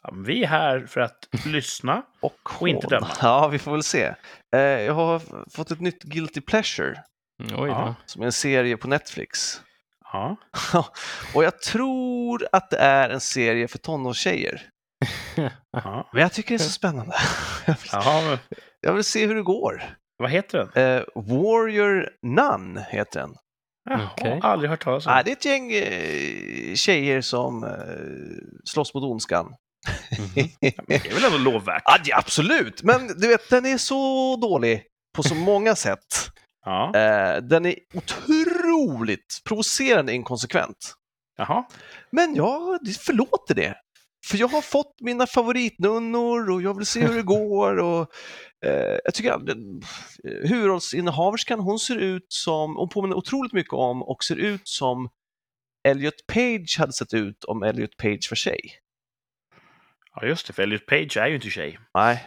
Ja, men vi är här för att lyssna. Och, Och inte döma. Ja, vi får väl se. Eh, jag har fått ett nytt Guilty Pleasure Oj då. Ja. som är en serie på Netflix. Ja. och jag tror att det är en serie för tonårstjejer. ja. Men jag tycker det är så spännande. Jag vill- men jag vill se hur det går. vad heter den? Eh, Warrior Nun heter den. Jaha, Okej. aldrig hört talas om. Nej, det är ett gäng eh, tjejer som eh, slåss mot ondskan. Mhm. Det är väl ändå lovvärt? Ja, absolut, men du vet, den är så dålig på så många sätt. Ja. Eh, den är otroligt provocerande inkonsekvent. Jaha. Men jag förlåter det. För jag har fått mina favoritnunnor och jag vill se hur det går. Och, eh, jag tycker att eh, huvudrollsinnehaverskan, hon ser ut som, hon påminner otroligt mycket om och ser ut som Elliot Page hade sett ut om Elliot Page var tjej. Ja, just det. För Elliot Page är ju inte tjej. Nej.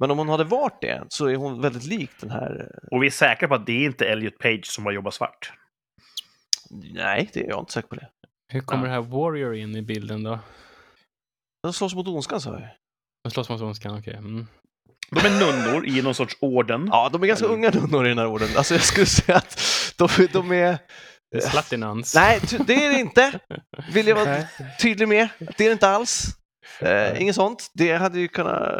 Men om hon hade varit det så är hon väldigt lik den här. eh, Och vi är säkra på att det är inte Elliot Page som har jobbat svart. Nej, det är jag inte säker på det. Hur kommer Ja. det här Warrior in i bilden då? De slåss mot ondskan sa jag. De slåss mot ondskan, okej. Mm. De är nunnor i någon sorts orden. Ja, de är ganska Eller- unga nunnor i den här orden. Alltså jag skulle säga att de, de är... Slatinans. Nej, det är det inte. Vill jag vara tydlig med. Det är det inte alls. Eh, inget sånt. Det hade ju kunnat...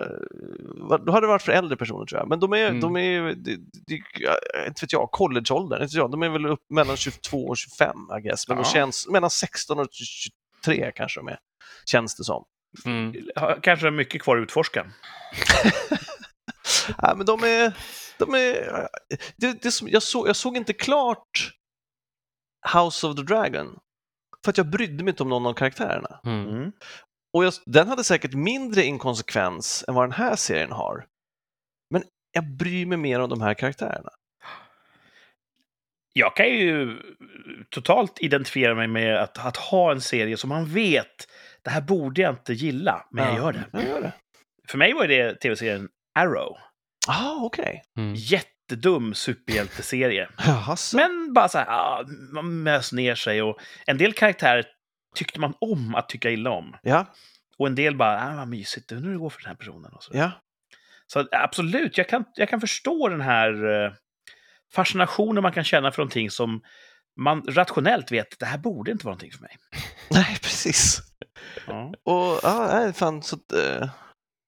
Då hade det varit för äldre personer tror jag. Men de är, Mm. de är de, de, inte vet jag, collegeåldern. Inte jag. De är väl upp mellan 22 och 25, I guess. Men Ja. de känns mellan 16 och 23 kanske de är. Känns det som. Mm. Har Kanske mycket kvar att utforska. Ja, men de är... De är det, det som, jag, såg, jag såg inte klart House of the Dragon. För att jag brydde mig inte om någon av karaktärerna. Mm. Mm. Och jag, den hade säkert mindre inkonsekvens än vad den här serien har. Men jag bryr mig mer om de här karaktärerna. Jag kan ju totalt identifiera mig med att, att ha en serie som man vet, det här borde jag inte gilla, men jag gör det. Jag gör det. För mig var det tv-serien Arrow. Ah, okej. Mm. Jättedum superhjälteserie. Men bara så här, ah, man mös ner sig och en del karaktärer tyckte man om att tycka illa om. Ja, Och en del bara, ah, vad mysigt, undrar hur det går för den här personen. Och så. ja. så absolut, jag kan, jag kan förstå den här eh, fascinationen man kan känna för någonting som man rationellt vet, det här borde inte vara någonting för mig. Nej, precis. Ja. Och ja, nej, fan så att, eh,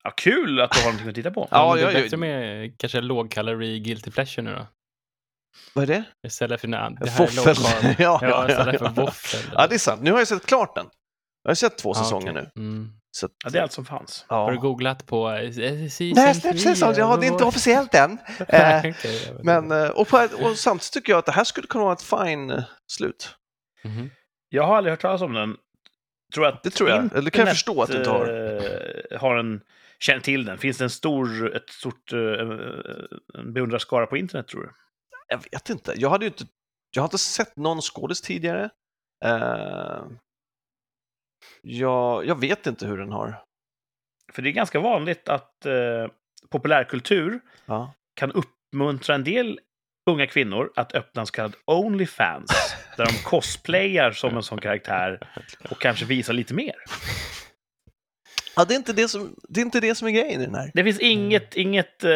Ja, kul att du har någonting att titta på. Ja, Ja, det är bättre med kanske lågkalori guilty pleasure nu då. vad är det? Istället för när det här är ja, Ja, ja, ja, för ja. våffel. Ja, det är sant. Nu har jag sett klart den. Jag har sett två säsonger okej. nu. Mm. Så att, Ja, det är allt som fanns. ja. Har du googlat på eh, season Nej, precis. Ja, det är inte officiellt än. Eh, men, eh, och, på, och samtidigt tycker jag att det här skulle kunna vara ett fine eh, slut. Mhm. Jag har aldrig hört talas om den. Tror att Det tror jag. Eller kan jag förstå att du inte har. eh, har en, känner till den. Finns det en stor, ett stort eh, en beundrarskara på internet, tror du? Jag vet inte. Jag hade ju inte, jag har inte sett någon skådis tidigare. Eh, jag, jag vet inte hur den har. För det är ganska vanligt att eh, populärkultur Ja. kan uppmuntra en del unga kvinnor att öppna en så kallad Onlyfans. där de cosplayar som en sån karaktär och kanske visar lite mer. Ja, det är, inte det, som, det är inte det som är grejen i den här. Det finns inget, inget eh,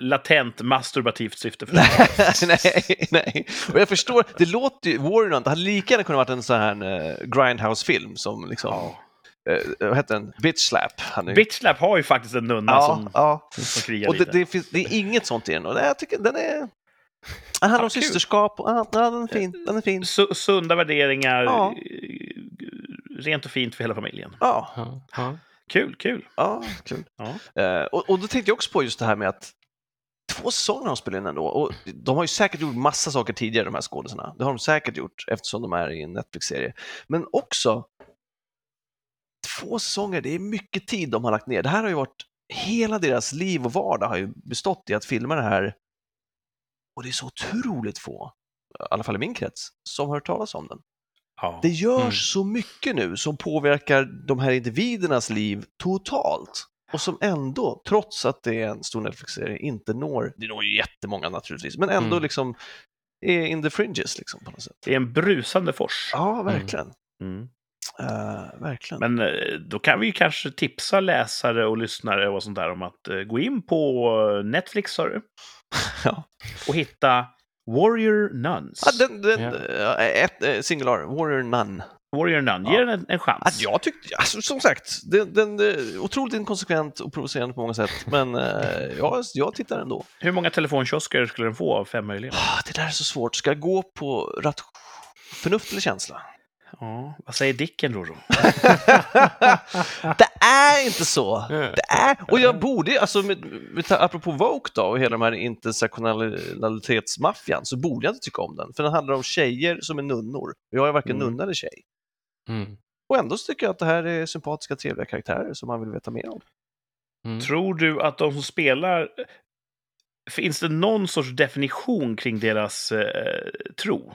latent masturbativt syfte för det. nej, nej. Och jag förstår, det låter ju, Warrior Nun, det hade lika gärna kunnat varit en sån här uh, Grindhouse-film som liksom, Ja. eh, vad heter den? Bitch Slap. Är- Bitch Slap har ju faktiskt en nunna ja, som, ja. som krigar Och det, lite. det, finns, det är inget sånt i den. Och jag tycker den är... Den handlar om kul. systerskap. Och, ja, den är fin. Den är fin. Su- sunda värderingar, Ja. eh, rent och fint för hela familjen. Ja, Ja, ja. Kul, kul. ja kul. Ja. Eh, och, och då tänkte jag också på just det här med att två säsonger har de spelat in ändå. Och de har ju säkert gjort massa saker tidigare, de här skådisarna. Det har de säkert gjort eftersom de är i en Netflix-serie. Men också, två säsonger, det är mycket tid de har lagt ner. Det här har ju varit, hela deras liv och vardag har ju bestått i att filma det här. Och det är så otroligt få, i alla fall i min krets, som har hört talas om den. Ja. Det görs Mm. så mycket nu som påverkar de här individernas liv totalt. Och som ändå, trots att det är en stor Netflix-serie, inte når, det når ju jättemånga naturligtvis, men ändå Mm. liksom är in the fringes liksom på något sätt. Det är en brusande fors. Ja, verkligen. Mm. Eh, verkligen. Men eh, då kan vi ju kanske tipsa läsare och lyssnare och sånt där om att eh, gå in på Netflix, sa du, ja. och hitta Warrior Nuns. Ja, den, den, Ja. eh, ett, eh, singular, Warrior Nun. Warrior Nun, Ja. ge den en, en chans. Att jag tyckte, alltså, som sagt, den, den är otroligt inkonsekvent och provocerande på många sätt, men eh, jag, jag tittar ändå. Hur många telefonkiosker skulle den få av fem möjliga? Ah, Det där är så svårt. Ska jag gå på rat- förnuft eller känsla? Ja, vad säger Dicken, Roro? det är inte så. Det är, och jag borde, alltså med, med, apropå Vogue då och hela de här intersektionalitetsmaffian så borde jag inte tycka om den. För den handlar om tjejer som är nunnor. Jag är varken Mm. nunna eller tjej. Mm. Och ändå så tycker jag att det här är sympatiska, trevliga karaktärer som man vill veta mer om. Mm. Tror du att de som spelar... Finns det någon sorts definition kring deras eh, tro?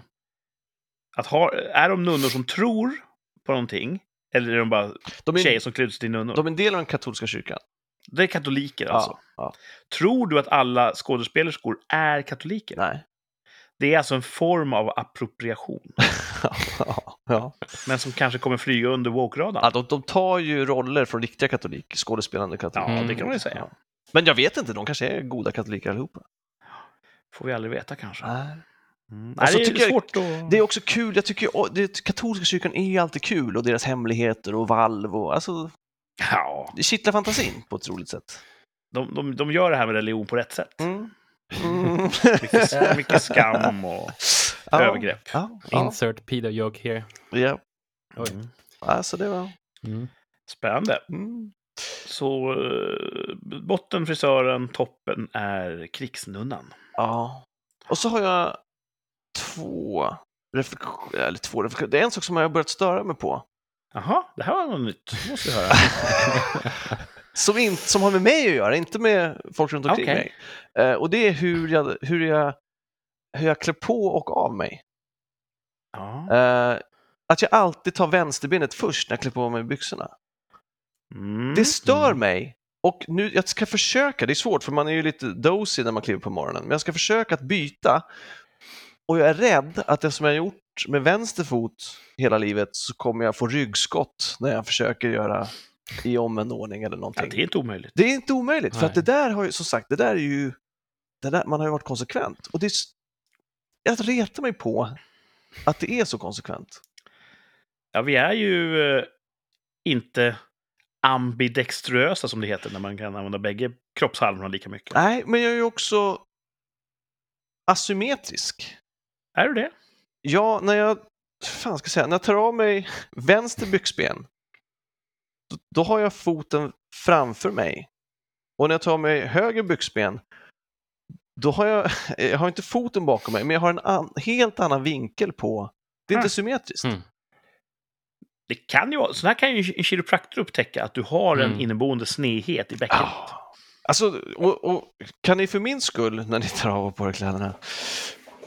Att ha, är de nunnor som tror på någonting? Eller är de bara De är, tjejer som klär sig till nunnor? de är en del av den katolska kyrkan. Det är katoliker alltså. Ja, Tror du att alla skådespelerskor är katoliker? nej. Det är alltså en form av appropriation. ja, ja. men som kanske kommer flyga under woke-radarn. Ja, de, de tar ju roller från riktiga katolik, skådespelande katoliker. Ja, det kan man ju säga. Men jag vet inte, de kanske är goda katoliker allihopa. Får vi aldrig veta kanske. Nej. Mm. Och Nej, det är jag- svårt att... Det är också kul, jag tycker det, katolska kyrkan är ju alltid kul och deras hemligheter och valv och alltså, Ja, det kittlar fantasin på ett roligt sätt. de, de, de gör det här med religion på rätt sätt. Mm. Mm. Mycket, mycket skam och Ja, övergrepp. Ja, ja, Insert pedo joke here. ja. Mm. Alltså det var... Mm. Spännande. Mm. Så eh, botten, frisören, toppen är krigsnunnan. Ja. Och så har jag två reflektioner, eller två reflektioner. Det är en sak som jag har börjat störa mig på. Jaha, det här var något nytt. Det måste vi höra. Som, in, som har med mig att göra, inte med folk runt omkring Okej. mig. Eh, och det är hur jag, hur, jag, hur jag klär på och av mig. Ja. Eh, att jag alltid tar vänsterbenet först när jag klär på mig byxorna. Mm. Det stör Mm. mig Och nu, jag ska försöka, det är svårt för man är ju lite dozy när man kliver på morgonen, men jag ska försöka att byta. Och jag är rädd att det som jag har gjort med vänster fot hela livet så kommer jag få ryggskott när jag försöker göra i omvänd ordning eller Ja, någonting. det är inte omöjligt. Det är inte omöjligt, för Nej. att det där har ju, som sagt, det där är ju, där, man har ju varit konsekvent. Och det är, jag retar mig på att det är så konsekvent. Ja, vi är ju eh, inte ambidextrösa som det heter när man kan använda bägge kroppshalvorna lika mycket. Nej, men jag är ju också asymmetrisk. Är du det? Ja, när jag, fan ska jag säga, när jag tar av mig vänster byxben, då, då har jag foten framför mig. Och när jag tar av mig höger byxben, då har jag, jag har inte foten bakom mig, men jag har en an, helt annan vinkel på. Det är inte Ah. symmetriskt. Mm. Det kan ju så här kan ju en kiropraktor upptäcka, att du har en Mm. inneboende snedhet i bäckenet. Ah. Alltså, och, och, kan ni för min skull, när ni tar av på er kläderna,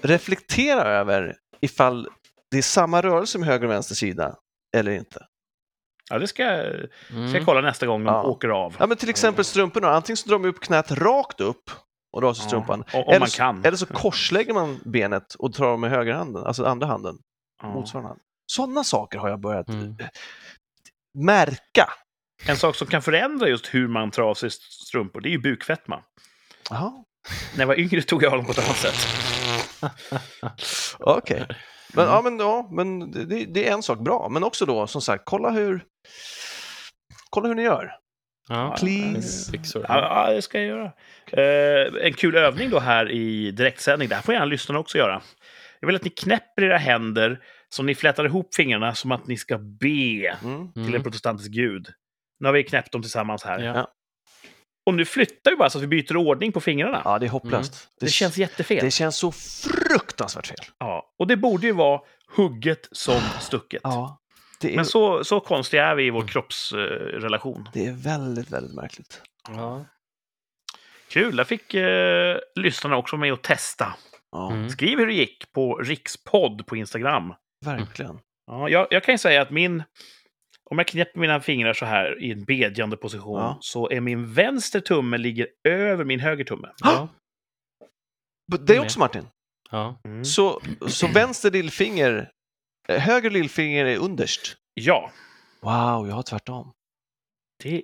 reflektera över ifall det är samma rörelse med höger och vänster sida eller inte? Ja, det ska, jag- ska Mm. jag kolla nästa gång de Ja. åker av. Ja, men till exempel strumporna, antingen så drar man upp knät rakt upp och drar sig Ja, strumpan. om- om eller, man så- kan. eller så korslägger man benet och drar med högerhanden, alltså andra handen, Ja. motsvarande hand. Sådana saker har jag börjat Mm. eh, märka. En sak som kan förändra just hur man tar av sig strumpor, det är ju bukfetma. Jaha, När jag var yngre tog jag av dem på ett annat sätt. okej. Men, Mm. ja, men, ja, men det, det är en sak bra, men också då som sagt, kolla hur, kolla hur ni gör. Ja, Please. Ja, ja, det ska jag göra. Eh, en kul övning då här i direktsändning. Det här får gärna lyssnarna också göra. Jag vill att ni knäpper era händer så ni flätar ihop fingrarna som att ni ska be Mm. till en Mm. protestantisk gud. Nu har vi knäppt dem tillsammans här. Ja. Och nu flyttar vi bara så att vi byter ordning på fingrarna. Ja, det är hopplöst. det, känns jättefel. det känns så fruktansvärt fel. Ja. Och det borde ju vara hugget som stucket. Ja, det är, Men så, så konstiga är vi i vår kroppsrelation. det är väldigt, väldigt märkligt. Ja. Kul, där fick eh, lyssnarna också med och testa. Ja, Mm. Skriv hur det gick på rikspodd på Instagram. verkligen. Ja, jag, jag kan ju säga att min... Om jag knäpper mina fingrar så här i en bedjande position Ja. så är min vänster tumme ligger över min höger tumme. Ja. Det är också Martin. Ja. Mm. Så, så vänster lillfinger, eh, höger lillfinger är underst. Ja, Wow, jag har tvärtom. det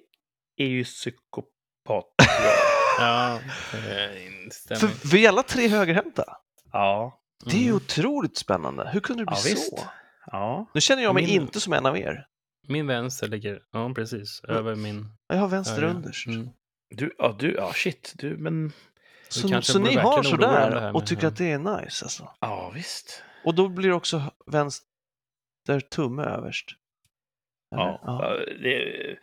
är ju psykopat. Ja, det stämmer. För vi är alla tre högerhänta. ja, Det är ju Mm. otroligt spännande. Hur kunde det bli ja så? Ja. Nu känner jag mig Min- inte som en av er. Min vänster ligger, ja precis, över min Jag har vänster högra. underst. Mm. Du, ja, du, ja, shit. Du, men... Så, så ni har sådär och tycker att det är nice alltså. Ja, visst. Och då blir också vänster tumme överst. Eller? Ja. ja. ja. Det,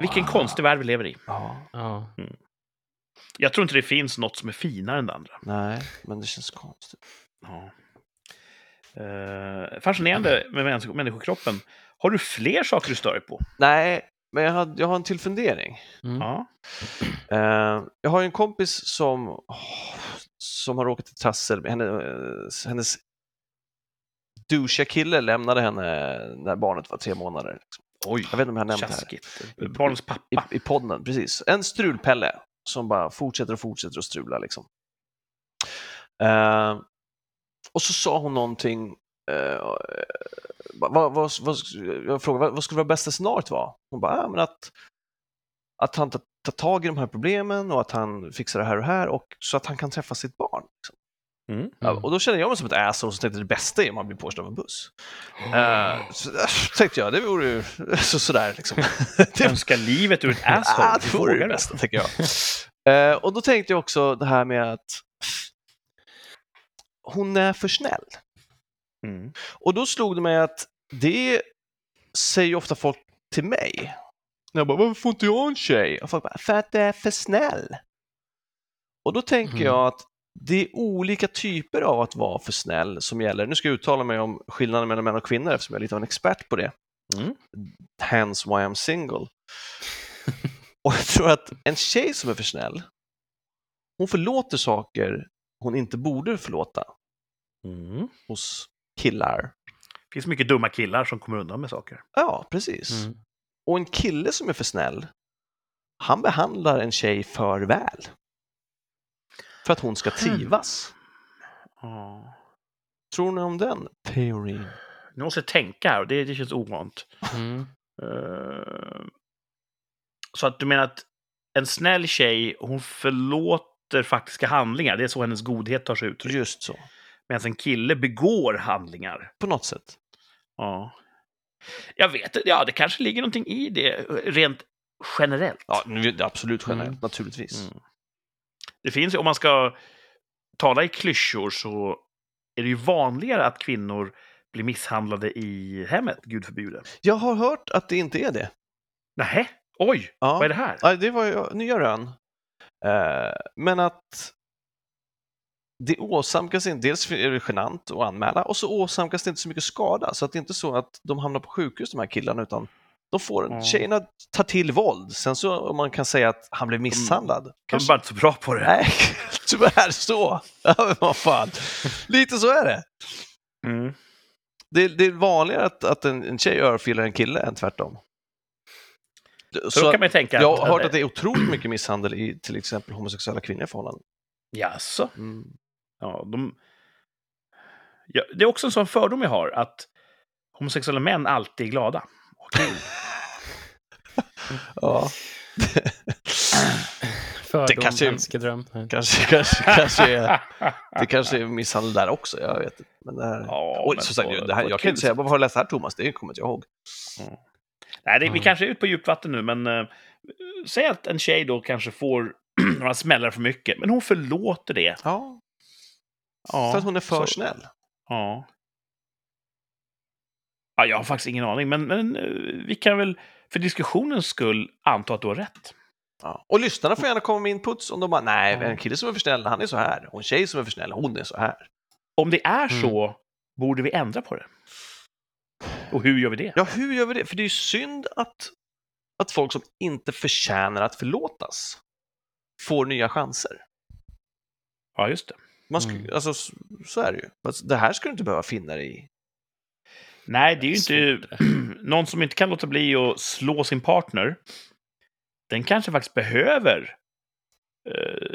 vilken Wow. konstig värld vi lever i. Ja, Ja. Jag tror inte det finns något som är finare än det andra. nej, men det känns konstigt. Ja. Eh, fascinerande med människokroppen. Har du fler saker du stör dig på? Nej, men jag har, jag har en till fundering. Mm. Ja. Eh, jag har en kompis som, som har råkat i trassel. Henne, eh, hennes douchiga kille lämnade henne när barnet var tre månader. Liksom. Oj, Jag vet inte om jag har nämnt det här. tjaskigt. Barnens pappa. I, I podden, precis. En strulpelle som bara fortsätter och fortsätter att strula. Liksom. Eh, och så sa hon någonting. Eh, vad, vad, vad, jag frågade vad, vad skulle vara bästa scenariot vara? Hon bara, ah, men att, att han tar, tar tag i de här problemen och att han fixar det här och här och så att han kan träffa sitt barn. Liksom. Mm. Ja, Mm. och då kände jag mig som ett asshole som tänkte det bästa är om man blir påkörd av en buss. Eh, så äh, tänkte jag, det vore ju så, sådär liksom. Önska livet ur ett asshole. Ah, det vore det bästa, tycker jag. Eh, och då tänkte jag också det här med att hon är för snäll. Mm. Och då slog det mig att det säger ofta folk till mig. När jag bara, varför får inte jag en tjej? Och folk bara, för att du är för snäll. Och då tänker Mm. jag att det är olika typer av att vara för snäll som gäller. Nu ska jag uttala mig om skillnaden mellan män och kvinnor eftersom jag är lite av en expert på det. Mm. Hence why I'm single. och jag tror att en tjej som är för snäll, hon förlåter saker hon inte borde förlåta Mm. hos killar. Det finns mycket dumma killar som kommer undan med saker. Ja, precis. Mm. Och en kille som är för snäll, han behandlar en tjej för väl. För att hon ska trivas. Ja. Tror ni om den teorin? Nu måste jag tänka här och det, det känns ovant. Mm. Eh, så att du menar att en snäll tjej, hon förlåter faktiska handlingar. Det är så hennes godhet tar sig ut. Just så, Medan en kille begår handlingar. på något sätt. Ja. Jag vet ja det kanske ligger någonting i det rent generellt. Ja, absolut generellt, Mm. naturligtvis. Mm. Det finns ju, om man ska tala i klyschor så är det ju vanligare att kvinnor blir misshandlade i hemmet, gud förbjude. Jag har hört att det inte är det. Nähä? Oj, Ja. vad är det här? Ja, det var ju nya rön. Eh, men att det åsamkas inte, dels är det genant att anmäla och så åsamkas det inte så mycket skada så att det är inte så att de hamnar på sjukhus de här killarna utan de får en, Ja. tjejerna tar till våld. Sen så om man kan säga att han blev misshandlad. De kanske- bara inte så bra på det. Nej, tyvärr så. Ja, vad fan. Lite så är det. Mm. Det, det är vanligare att, att en, en tjej örfilar en kille än tvärtom. Så, då kan man tänka... jag har hört att det är otroligt mycket misshandel i till exempel homosexuella kvinnliga förhållanden. Jaså? Mm. Ja, de... ja, det är också en sån fördom jag har, att homosexuella män alltid är glada. Kul. Ja. Fördom, kanske- önskedröm. kanske, kanske, kanske är, det kanske är misshandel där också, jag vet inte. Men det här, Ja, oj, men så sagt, på- det här, på ett jag kan kul inte säga, vad har du läst här Thomas? Det kommer inte jag ihåg. Nej, det, vi Mm. kanske är ute på djupt vatten nu, men uh, säg att en tjej då kanske får några smällar för mycket, men hon förlåter det. Ja, Ja, för att hon är för så- snäll. Ja. ja. Jag har faktiskt ingen aning, men, men eh, vi kan väl för diskussionens skull anta att du har rätt. Ja. Och lyssnarna får gärna komma med inputs om de bara, nej, en kille som är för snäll, han är så här. Och en tjej som är för snäll, hon är så här. Om det är Mm. så, borde vi ändra på det? Och hur gör vi det? Ja, hur gör vi det? För det är ju synd att, att folk som inte förtjänar att förlåtas får nya chanser. Ja, just det. Man sk- Mm. alltså, så, är det ju. Det här ska du inte behöva finna dig i. Nej, det är ju inte... Någon som inte kan låta bli att slå sin partner, den kanske faktiskt behöver eh,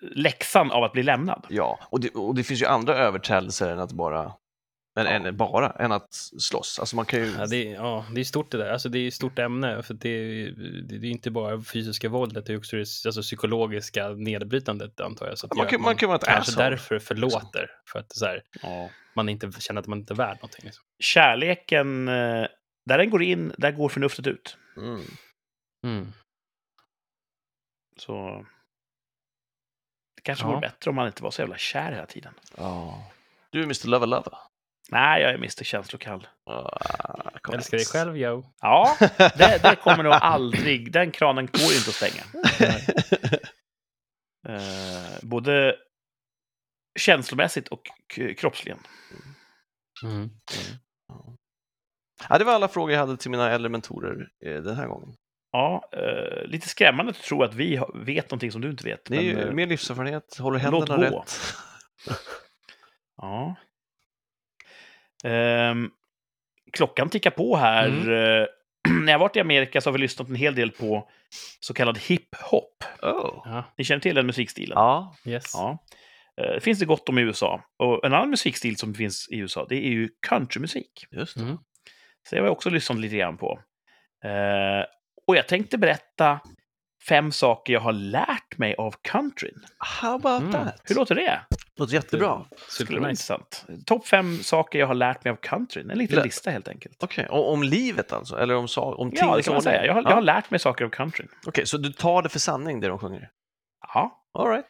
läxan av att bli lämnad. Ja, och det, och det finns ju andra överträdelser än att bara än, Ja. än bara än att slåss. Alltså man kan ju... Ja, det, är, ja, det är stort det där. Alltså, det är ett stort ämne. För det, är- det, det är inte bara fysiska våldet, det är också det alltså, psykologiska nedbrytandet antar jag. Så att Man kan- att man kan vara ett kanske asshole, därför förlåter. För att så här, Ja. man inte känner att man inte är värd någonting. Liksom. Kärleken, eh, där den går in, där går förnuftet ut. Mm. Mm. Så... Det kanske Ja. vore bättre om man inte var så jävla kär hela tiden. Ja. Du är Mr. Lover Lover. Nej, jag är Mr Känslokall. Ah, kom Älskar dig själv, yo. Ja, det, det kommer nog aldrig... Den kranen går inte att stänga. Eh, både känslomässigt och kroppsligen. Mm. ja, det var alla frågor jag hade till mina äldre mentorer eh, den här gången. Ja, eh, lite skrämmande att tro att vi vet någonting som du inte vet. Ni är men, ju eh, mer livserfarenhet, håller låt händerna gå. rätt. Ja. Ehm, klockan tickar på här. Mm. Eh, När jag varit i Amerika så har vi lyssnat en hel del på så kallad hiphop. Oh. Ja, Ni känner till den musikstilen? Ja, yes. Ja. Det finns det gott om i USA. Och en annan musikstil som finns i USA, det är ju countrymusik. just det. Mm. Så jag har jag också lyssnat lite grann på. Eh, och jag tänkte berätta fem saker jag har lärt mig av countryn. How about Mm. that? Hur låter det? låter jättebra. Skulle vara intressant. Topp fem saker jag har lärt mig av countryn. En liten Lä- lista helt enkelt. Okej, och om livet alltså? Eller om, om Ja, det kan man säga. Jag har, Ja. jag har lärt mig saker av countryn. Okej, så du tar det för sanning det de sjunger? Ja. All right.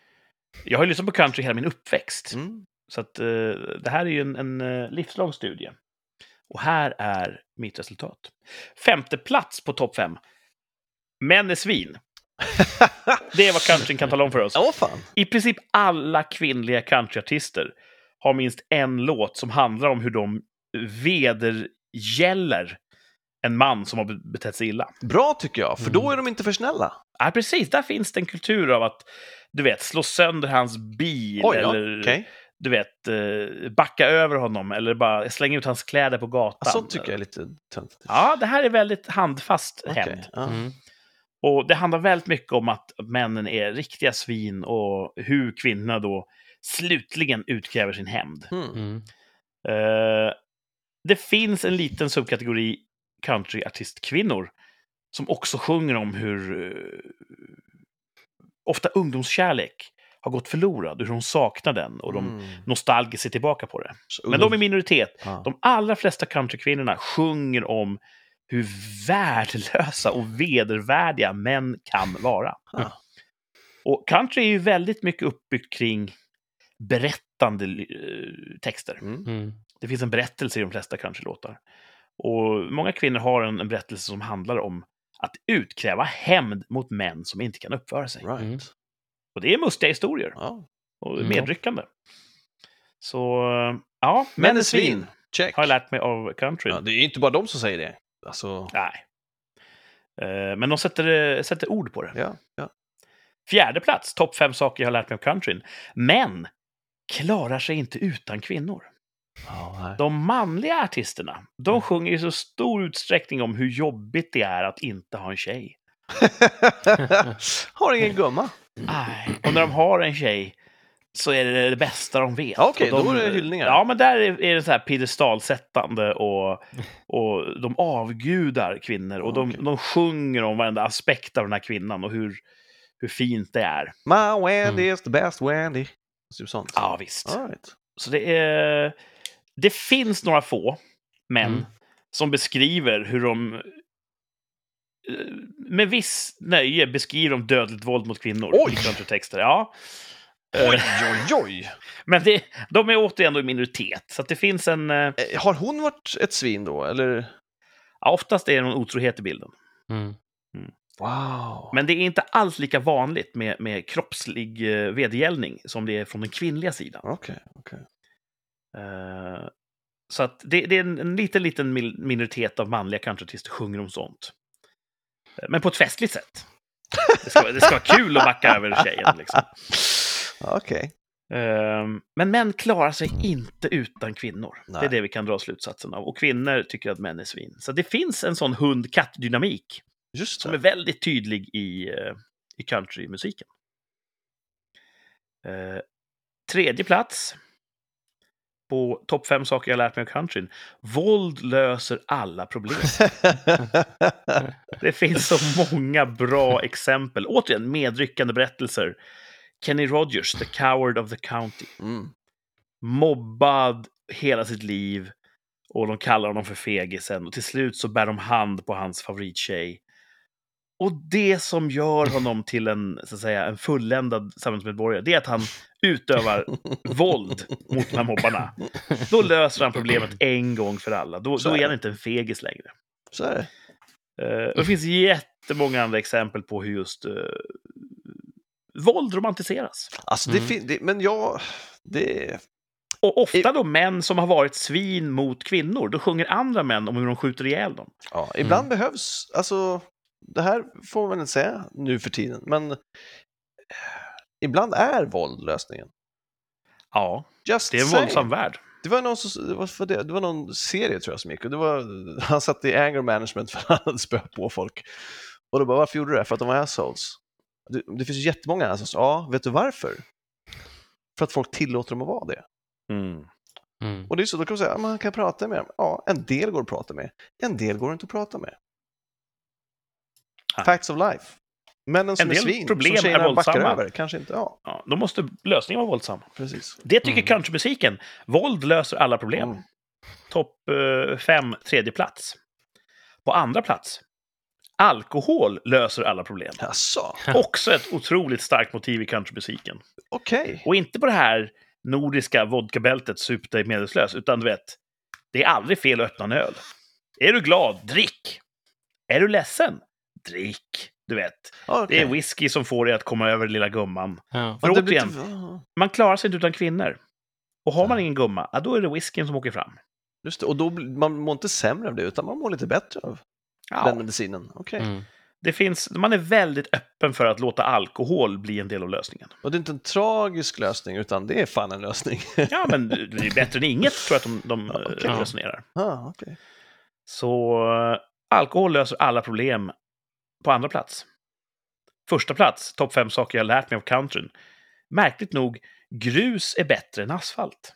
Jag har ju lyssnat på country hela min uppväxt. Mm. Så att, eh, det här är ju en, en eh, livslång studie. Och här är mitt resultat. Femte plats på topp fem. Män är svin. Det är vad countryn kan tala om för oss. Ja, fan. I princip alla kvinnliga countryartister har minst en låt som handlar om hur de vedergäller en man som har be- betett sig illa. Bra tycker jag, för då Mm. är de inte för snälla. Ja, precis. Där finns det en kultur av att, du vet, slå sönder hans bil Oj, ja. eller, okej. du vet, eh, backa över honom eller bara slänga ut hans kläder på gatan. Ja, Sånt tycker jag är lite töntigt. Ja, det här är väldigt handfast hämnd. ja. Mm. Och det handlar väldigt mycket om att männen är riktiga svin och hur kvinnorna då slutligen utkräver sin hämnd. Mm. Eh, det finns en liten subkategori countryartistkvinnor som också sjunger om hur eh, ofta ungdomskärlek har gått förlorad, hur de saknar den och de Mm. nostalgiskt ser tillbaka på det. Så Men de är minoritet. Ja. De allra flesta countrykvinnorna sjunger om hur värdelösa och vedervärdiga män kan vara. Ja. Och country är ju väldigt mycket uppbyggt kring berättande eh, texter. Mm. Mm. Det finns en berättelse i de flesta countrylåtar. Och många kvinnor har en, en berättelse som handlar om att utkräva hämnd mot män som inte kan uppföra sig. Right. Mm. Och det är mustiga historier Ja. och Mm. medryckande. Så, ja, män är svin. Check. har jag lärt mig av country. Ja, det är inte bara de som säger det. Alltså, Nej. Eh, Men de sätter, sätter ord på det. ja, ja. Fjärde plats, topp fem saker jag har lärt mig av countryn. Män klarar sig inte utan kvinnor. nej. De manliga artisterna, Mm. de sjunger i så stor utsträckning om hur jobbigt det är att inte ha en tjej. Har ingen gumma. Nej. Och när de har en tjej så är det det bästa de vet. Ja, okej, de, då är det hyllningar. Ja, men där är är det så här piedestalsättande och, och de avgudar kvinnor. Och de, de sjunger om varenda aspekt av den här kvinnan och hur, hur fint det är. My Wendy is the best Wendy. Typ sånt. Ja, visst. Right. Så det är... Det finns några få män Mm. som beskriver hur de eh, med viss nöje beskriver de dödligt våld mot kvinnor Oj! i countertexter. Ja. Oj, Eh, oj, oj. Men det, de är återigen då i minoritet, så att det finns en... eh, Eh, Har hon varit ett svin då, eller? Ja, oftast är det någon otrohet i bilden. Mm. Wow. Men det är inte alls lika vanligt med, med kroppslig eh, vedergällning som det är från den kvinnliga sidan. Okej, okej. Eh, så att det, det är en, en liten, liten minoritet av manliga countryartister sjunger om sånt. Men på ett festligt sätt. Det ska, det ska vara kul att backa över tjejen. Liksom. Okej. Eh, Men män klarar sig inte utan kvinnor. Det Nej. är det vi kan dra slutsatsen av. Och kvinnor tycker att män är svin. Så det finns en sån hund-katt-dynamik som det. är väldigt tydlig i, eh, i countrymusiken. Eh, tredje plats på topp fem saker jag lärt mig av countryn. Våld löser alla problem. Det finns så många bra exempel. Återigen, medryckande berättelser. Kenny Rogers, The Coward of the County. mm. Mobbad hela sitt liv. Och de kallar honom för fegisen. Och till slut så bär de hand på hans favorittjej. Och det som gör honom till en, så att säga, en fulländad samhällsmedborgare, det är att han utövar våld mot de här mobbarna. Då löser han problemet en gång för alla. Då, då är han inte en fegis längre. Så är det. Och det finns jättemånga andra exempel på hur just uh, våld romantiseras. Alltså, det Mm. det, men jag... Det... Och ofta då män som har varit svin mot kvinnor, då sjunger andra män om hur de skjuter ihjäl dem. Ja, ibland Mm. behövs... Alltså, det här får man inte säga nu för tiden, men eh, ibland är våld lösningen. Ja, Just det är en saying. våldsam värld. Det var, någon, som- det, var för det, det var någon serie tror jag som gick och det var, han satt i anger management för att han hade spöat på folk. Och då bara, varför gjorde du det? För att de var assholes. Det, det finns ju jättemånga assholes. Ja, vet du varför? För att folk tillåter dem att vara det. Mm. Mm. Och det är så, då kan man säga, man kan prata med dem. Ja, en del går att prata med. En del går inte att prata med. Nej. Facts of life. Männen som En är del svin, problem som är våldsamma. över, kanske inte, ja, Ja, då måste lösningen vara våldsam. precis. Det tycker Mm. countrymusiken. Våld löser alla problem. Mm. Topp eh, fem, tredje plats. På andra plats. Alkohol löser alla problem. Jaså, Också ett otroligt starkt motiv i countrymusiken. okej. Och inte på det här nordiska vodkabältet sup dig medvetslös, utan du vet, det är aldrig fel att öppna en öl. Är du glad? Drick! Är du ledsen? Drick! Du vet, Ja, det är whisky som får dig att komma över lilla gumman. Ja. För återigen, ja, man klarar sig inte utan kvinnor. Och har man ingen gumma, ja, då är det whiskyn som åker fram. Just det, och då man mår inte sämre av det, utan man mår lite bättre av Ja, den medicinen. Okej. Mm. det finns, man är väldigt öppen för att låta alkohol bli en del av lösningen. Och det är inte en tragisk lösning, utan det är fan en lösning. Ja, men det är bättre än inget, tror jag att de, de Ja, eh, okej. resonerar. ah, okej. Så eh, alkohol löser alla problem på andra plats. Första plats, topp fem saker jag lärt mig av countryn. Märkligt nog, grus är bättre än asfalt.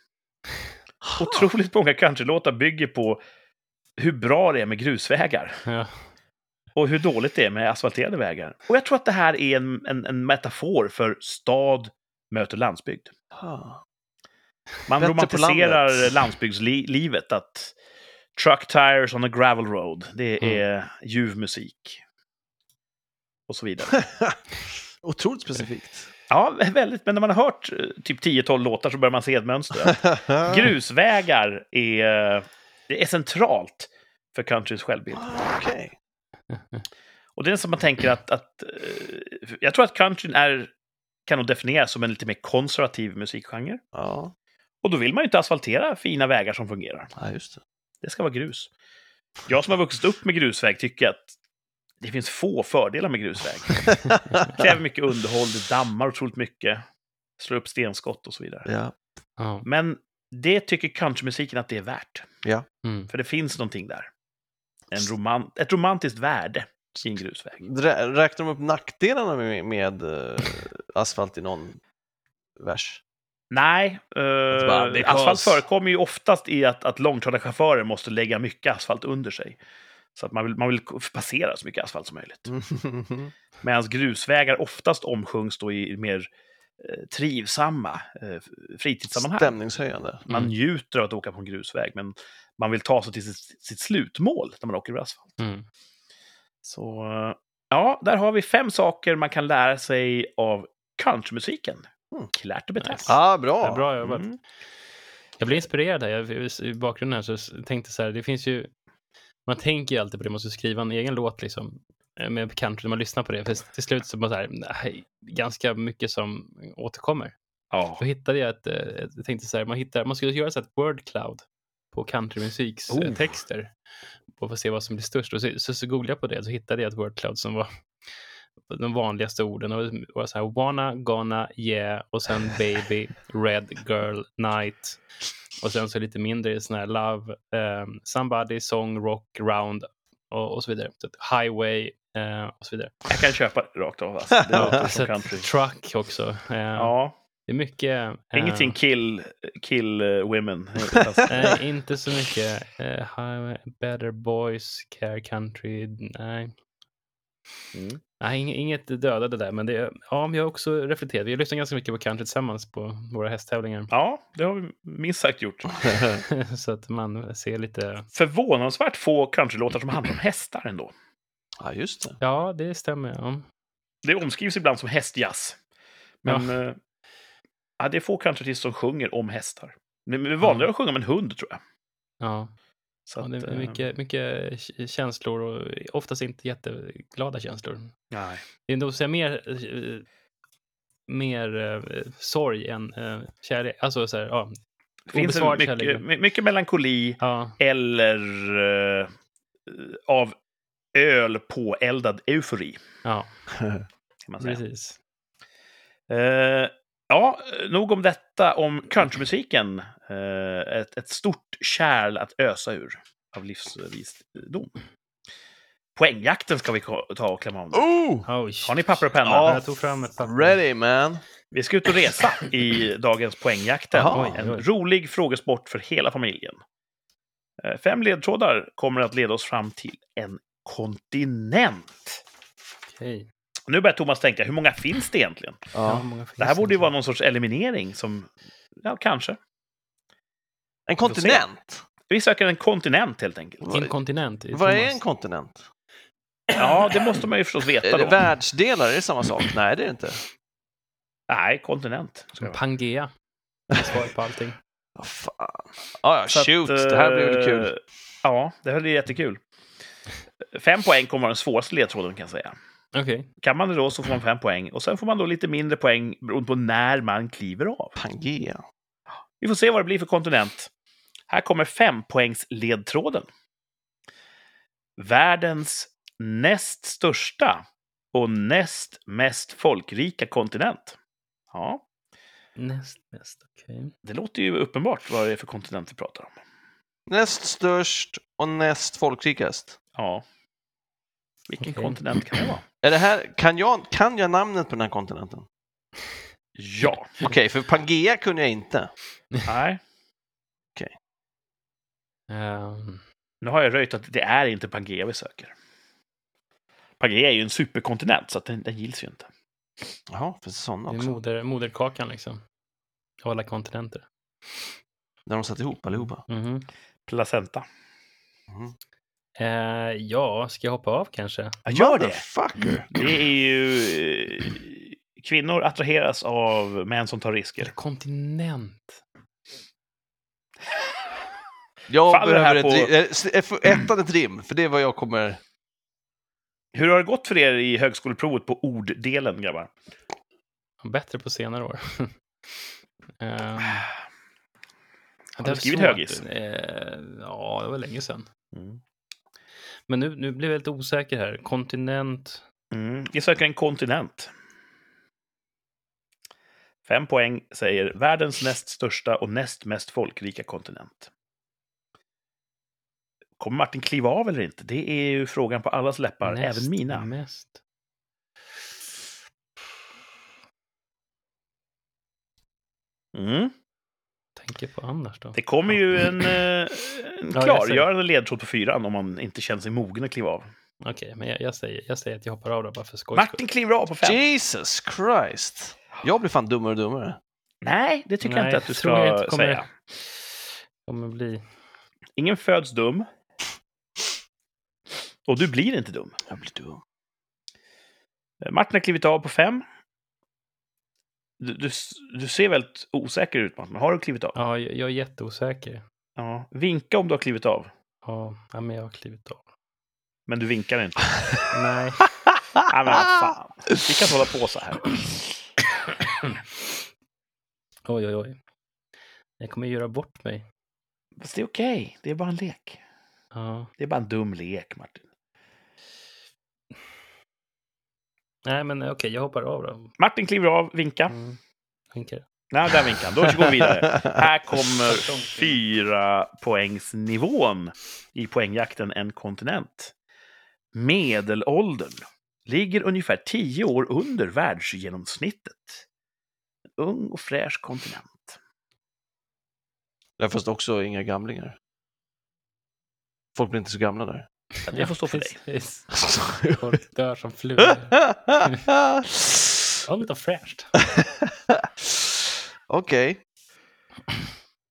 Otroligt många countrylåtar bygger på hur bra det är med grusvägar Ja. och hur dåligt det är med asfalterade vägar. Och jag tror att det här är en, en, en metafor för stad möter landsbygd. Ah. Man Bättre romantiserar landsbygdslivet, att truck tires on a gravel road, det Mm. är ljuv musik. Och så vidare. Otroligt specifikt. Ja, väldigt. Men när man har hört eh, typ 10-12 låtar så börjar man se ett mönster. Grusvägar är, det är centralt för countryns självbild. Ah, Okej. Och det är som man tänker att... att eh, jag tror att countryn är, kan nog definieras som en lite mer konservativ musikgenre. Ja, Och då vill man ju inte asfaltera fina vägar som fungerar. ja, just det. Det ska vara grus. Jag som har vuxit upp med grusväg tycker att det finns få fördelar med grusväg. Det kräver mycket underhåll, det dammar otroligt mycket, slår upp stenskott och så vidare. Ja. Ja. Men det tycker countrymusiken att det är värt. Mm. För det finns någonting där. En roman ett romantiskt värde i en grusväg. Rä- Räknar de upp nackdelarna med, med eh, asfalt i någon vers? Nej, bara, because- asfalt förekommer ju oftast i att, att långtradarchaufförer måste lägga mycket asfalt under sig. Så att man vill, man vill passera så mycket asfalt som möjligt. Medan grusvägar oftast omsjungs då i mer trivsamma eh, fritidssammanhang. Stämningshöjande. Man Mm. njuter av att åka på en grusväg, men man vill ta sig till sitt, sitt slutmål när man åker över asfalt. Mm. Så eh, ja, där har vi fem saker man kan lära sig av countrymusiken. Mm. Klart och. Nice. Ja, Ja, bra. bra jobbat. Mm. Jag blev inspirerad här. Jag, I bakgrunden här så tänkte så här, det finns ju, man tänker ju alltid på det, man måste skriva en egen låt liksom eh, med country när man lyssnar på det. För till slut så bara så här, nej, ganska mycket som återkommer. Ja. Då hittade jag ett, eh, jag tänkte så här, man, hittar, man skulle göra så ett word cloud på countrymusiks Oh. oh. texter och få se vad som blir störst. Och så, så, så googlade jag på det så hittade jag ett word cloud som var de vanligaste orden. Och det var så här, wanna, gonna, yeah och sen baby, red, girl, night. Och sen så lite mindre sån här love, um, somebody, song, rock, round och, och så vidare. Så highway eh, och så vidare. Jag kan köpa det rakt av. Alltså. Det låter som country. truck också. Eh, Ja, Det är mycket... eh, ingenting kill, kill uh, women. Nej, inte så mycket. Uh, better boys, care country. Nej, Mm. nej inget, inget dödade där. Men det, är- ja, vi har också reflekterat. Vi har lyssnat ganska mycket på country tillsammans på våra hästtävlingar. Ja, det har vi minst sagt gjort. så att man ser lite... Förvånansvärt få countrylåtar som handlar om hästar ändå. Ja, just det. Ja, det stämmer. Ja. Det omskrivs ibland som hästjazz. Men ja. ja, det är få countryartister som sjunger om hästar. Det är vanligare att sjunga om en hund, tror jag. Ja, Så ja att, det är eh, mycket, mycket känslor och oftast inte jätteglada känslor. Nej. Det är nog så mer, eh, mer eh, sorg än eh, kärlek. Alltså så här, ja. Det finns mycket, kärlek. my- mycket melankoli ja. eller eh, av öl påeldad eufori, Ja, kan man säga. precis. Eh, ja, nog om detta, om countrymusiken. Eh, ett, ett stort kärl att ösa ur av livsvisdom. Poängjakten ska vi ta och klämma om. Oh! Har ni papper och penna? Ja, jag tog fram ett papper. Ready man! Vi ska ut och resa i dagens poängjakten. Jaha. en Oj, oj. rolig frågesport för hela familjen. Eh, Fem ledtrådar kommer att leda oss fram till en kontinent. Okej. Nu börjar Thomas tänka, hur många finns det egentligen? Ja, Ja. hur många finns Det här borde ju vara någon sorts eliminering som, ja, kanske. En kontinent? Vi söker en kontinent helt enkelt. Inkontinent. Vad är en kontinent? Ja, det måste man ju förstås Är veta det då. världsdelar? Är det samma sak? Nej, det är det inte. Nej, kontinent. Pangea. Svar på allting. Vad fan. Ja, ja, Så att, shoot. det här blev väl eh, kul. Ja, det här blir jättekul. Fem poäng kommer vara den svåraste ledtråden kan jag säga. Okej. Kan man det då så får man fem poäng. Och sen får man då lite mindre poäng beroende på när man kliver av. Pangea. Vi får se vad det blir för kontinent. Här kommer fempoängsledtråden. Världens näst största och näst mest folkrika kontinent. Ja, Näst mest. Okej. det låter ju uppenbart vad det är för kontinent vi pratar om. Näst störst och näst folkrikast. Ja, Vilken Okej. kontinent kan det vara? Är det här, kan, jag, kan jag namnet på den här kontinenten? Ja. Okej, för Pangea kunde jag inte. Nej. Ehm, Nu har jag röjt att det är inte Pangea vi söker. Pangea är ju en superkontinent, så att den, den gills ju inte. Jaha, finns det sådana det är också? moder, moderkakan liksom. Av alla kontinenter. När de satt ihop allihopa? Mhm. Placenta. Mhm. Eh, ja, ska jag hoppa av kanske? Ja, gör det! Motherfucker! Det är ju... eh, Kvinnor attraheras av män som tar Eller risker. kontinent. Jag Faller det här behöver ett, på- rim- eh, eh, för- ettan ett rim, för det är vad jag kommer... Hur har det gått för er i högskoleprovet på orddelen, grabbar? Bättre på senare år. Ehm, Har du skrivit högis? Eh, ja, det var länge sedan. Mm. Men nu, nu blir jag lite osäker här. Kontinent. Mm. Vi söker en kontinent. Fem poäng säger världens näst största och näst mest folkrika kontinent. Kommer Martin kliva av eller inte? Det är ju frågan på allas läppar, näst även mina. Mest. Mm. Tänker på annars då. Det kommer ju en, eh, en jag klargörande ledtråd på fyran om man inte känner sig mogen att kliva av. Okej, men jag, jag, säger, jag säger att jag hoppar av då bara för skojs Martin kliver av på fem. Jesus Christ! Jag blir fan dummare och dummare. Nej, det tycker jag Nej, inte att du tror jag ska inte kommer- säga. kommer bli... Ingen föds dum. Och du blir inte dum. Jag blir dum. Eh, Martin har klivit av på fem. Du, du, du ser väldigt osäker ut, Martin. Har du klivit av? Ja, jag, jag är jätteosäker. Ja. Vinka om du har klivit av. Ja, ja, men jag har klivit av. Men du vinkar inte. Nej. Nej, men fan. Vi kan inte hålla på så här. Oj, oj, oj. Jag kommer göra bort mig. Fast det är okej. Det är bara en lek. Ja. Det är bara en dum lek, Martin. Nej, men okej, jag hoppar av då. Martin kliver av, vinka. Mm. Vinkar. Nej, där vinkar. Då går vi vidare. Här kommer fyra poängsnivån i poängjakten En kontinent. Medelåldern ligger ungefär tio år under världsgenomsnittet. En ung och fräsch kontinent. Det är fast också inga gamlingar. Folk blir inte så gamla där. Ja, Det får stå för dig. Precis. Folk dör som flugor. Ungt och fräscht. Okej.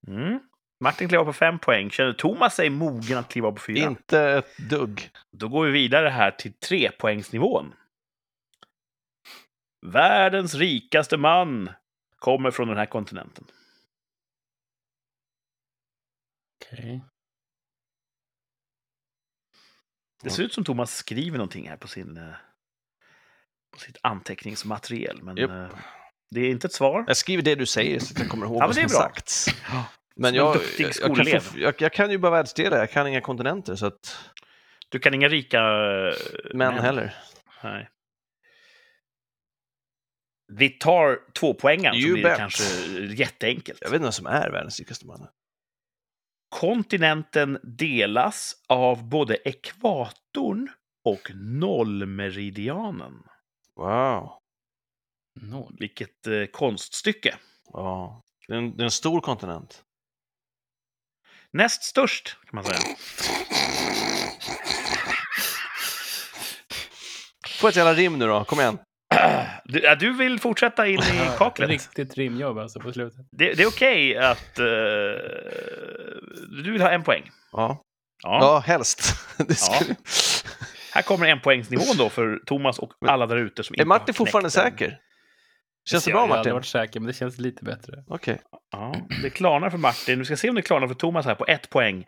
Mm. Martin kliver av på fem poäng. Känner Thomas sig mogen att kliva av på fyra? Inte ett dugg. Då går vi vidare här till trepoängsnivån. Världens rikaste man kommer från den här kontinenten. Okej. Det ser ut som Thomas skriver någonting här på, sin, eh, på sitt anteckningsmaterial, men Japp. eh, det är inte ett svar. Jag skriver det du säger så att jag kommer ihåg Ja, vad som sagts. Ja. Men Som en jag, jag, jag, kan jag, jag kan ju bara världsdelar, jag kan inga kontinenter, så att... Du kan inga rika eh, Män heller. Nej. Vi tar två poängen You blir det bet. kanske jätteenkelt. Jag vet inte vem som är världens rikaste man. Kontinenten delas av både ekvatorn och nollmeridianen. Wow. Noll. Vilket eh, konststycke. Ja. Det är, en, det är en stor kontinent. Näst störst, kan man säga. Få ett jävla rim nu då, kom igen. Du, ja, du vill fortsätta in i kaklet? Riktigt rimjobb alltså på slutet. Det, det är okej att... eh, du vill ha en poäng. Ja, Ja. ja helst. Det skulle... Här kommer en poängsnivån då för Thomas och alla där ute som inte Är Martin fortfarande säker? Känns det Jag bra har aldrig Martin? varit säker, men det känns lite bättre. Okej. Ja, det klarnar för Martin. Vi ska se om det klarnar för Thomas här på ett poäng.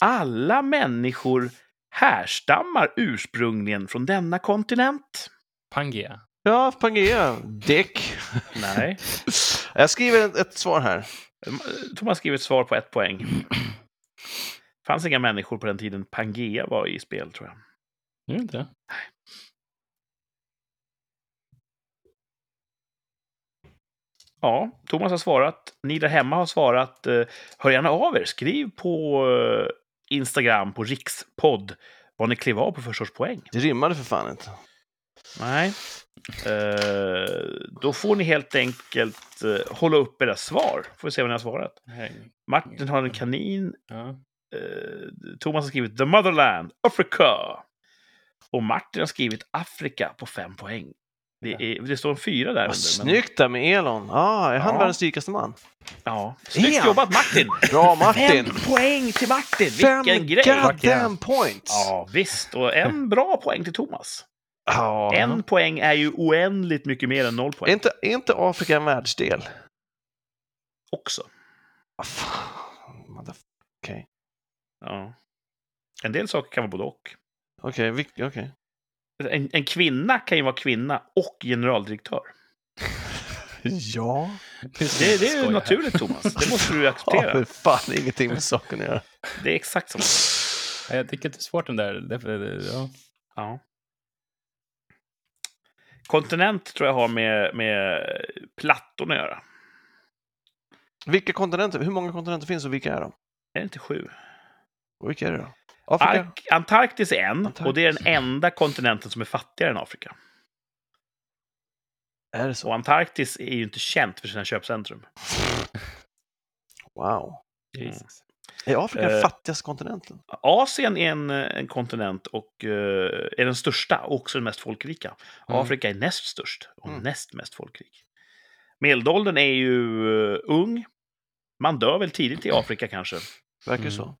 Alla människor härstammar ursprungligen från denna kontinent. Pangea. Ja, Pangea. Dick. Nej. Jag skriver ett, ett svar här. Thomas skriver ett svar på ett poäng. Fanns inga människor på den tiden Pangea var i spel, tror jag. Det inte det? Ja, Thomas har svarat. Ni där hemma har svarat. Eh, Hör gärna av er. Skriv på eh, Instagram, på rikspodd, vad ni klev av på förstaårspoäng. Det rimmade för fan inte. Nej. Eh, då får ni helt enkelt eh, hålla upp era svar. Får vi se vad ni har svarat. Martin har en kanin. Ja. Eh, Thomas har skrivit The Motherland, Africa. Och Martin har skrivit Afrika på fem poäng. Det, är, det står en fyra där Vad under. snyggt där med Elon. Ah, är han Ja. världens rikaste man? ja. Snyggt Ja. jobbat Martin! Bra Martin! Fem poäng till Martin! Fem Vilken grej! goddamn points! Ja, visst. Och en bra poäng till Thomas. Ja. En poäng är ju oändligt mycket mer än noll Är poäng inte, är inte Afrika en världsdel? också. Vad fan? Okej, Ja. En del saker kan vara både och. okej. vilk- okej. En, en kvinna kan ju vara kvinna och generaldirektör. Ja. Det, det är ju naturligt, Thomas. Det måste du Ja, acceptera. men fan ingenting med saken att göra. Det är exakt som Ja, Jag tycker att det är svårt den där. Ja. Ja. Kontinent tror jag har med, med plattorna att göra. Vilka kontinenter? Hur många kontinenter finns och vilka är de? Är det inte sju? Och vilka är det då? Afrika? Ark Antarktis är en, Antarktis. och det är den enda kontinenten som är fattigare än Afrika. Är det så? Och Antarktis är ju inte känt för sina köpcentrum. Wow. Jesus. Är Afrika den Eh. fattigaste kontinenten? Asien är en, en kontinent och eh, är den största och också den mest folkrika. Mm. Afrika är näst störst och Mm. näst mest folkrik. Medelåldern är ju eh, ung. Man dör väl tidigt i Afrika kanske. Verkar Mm. så.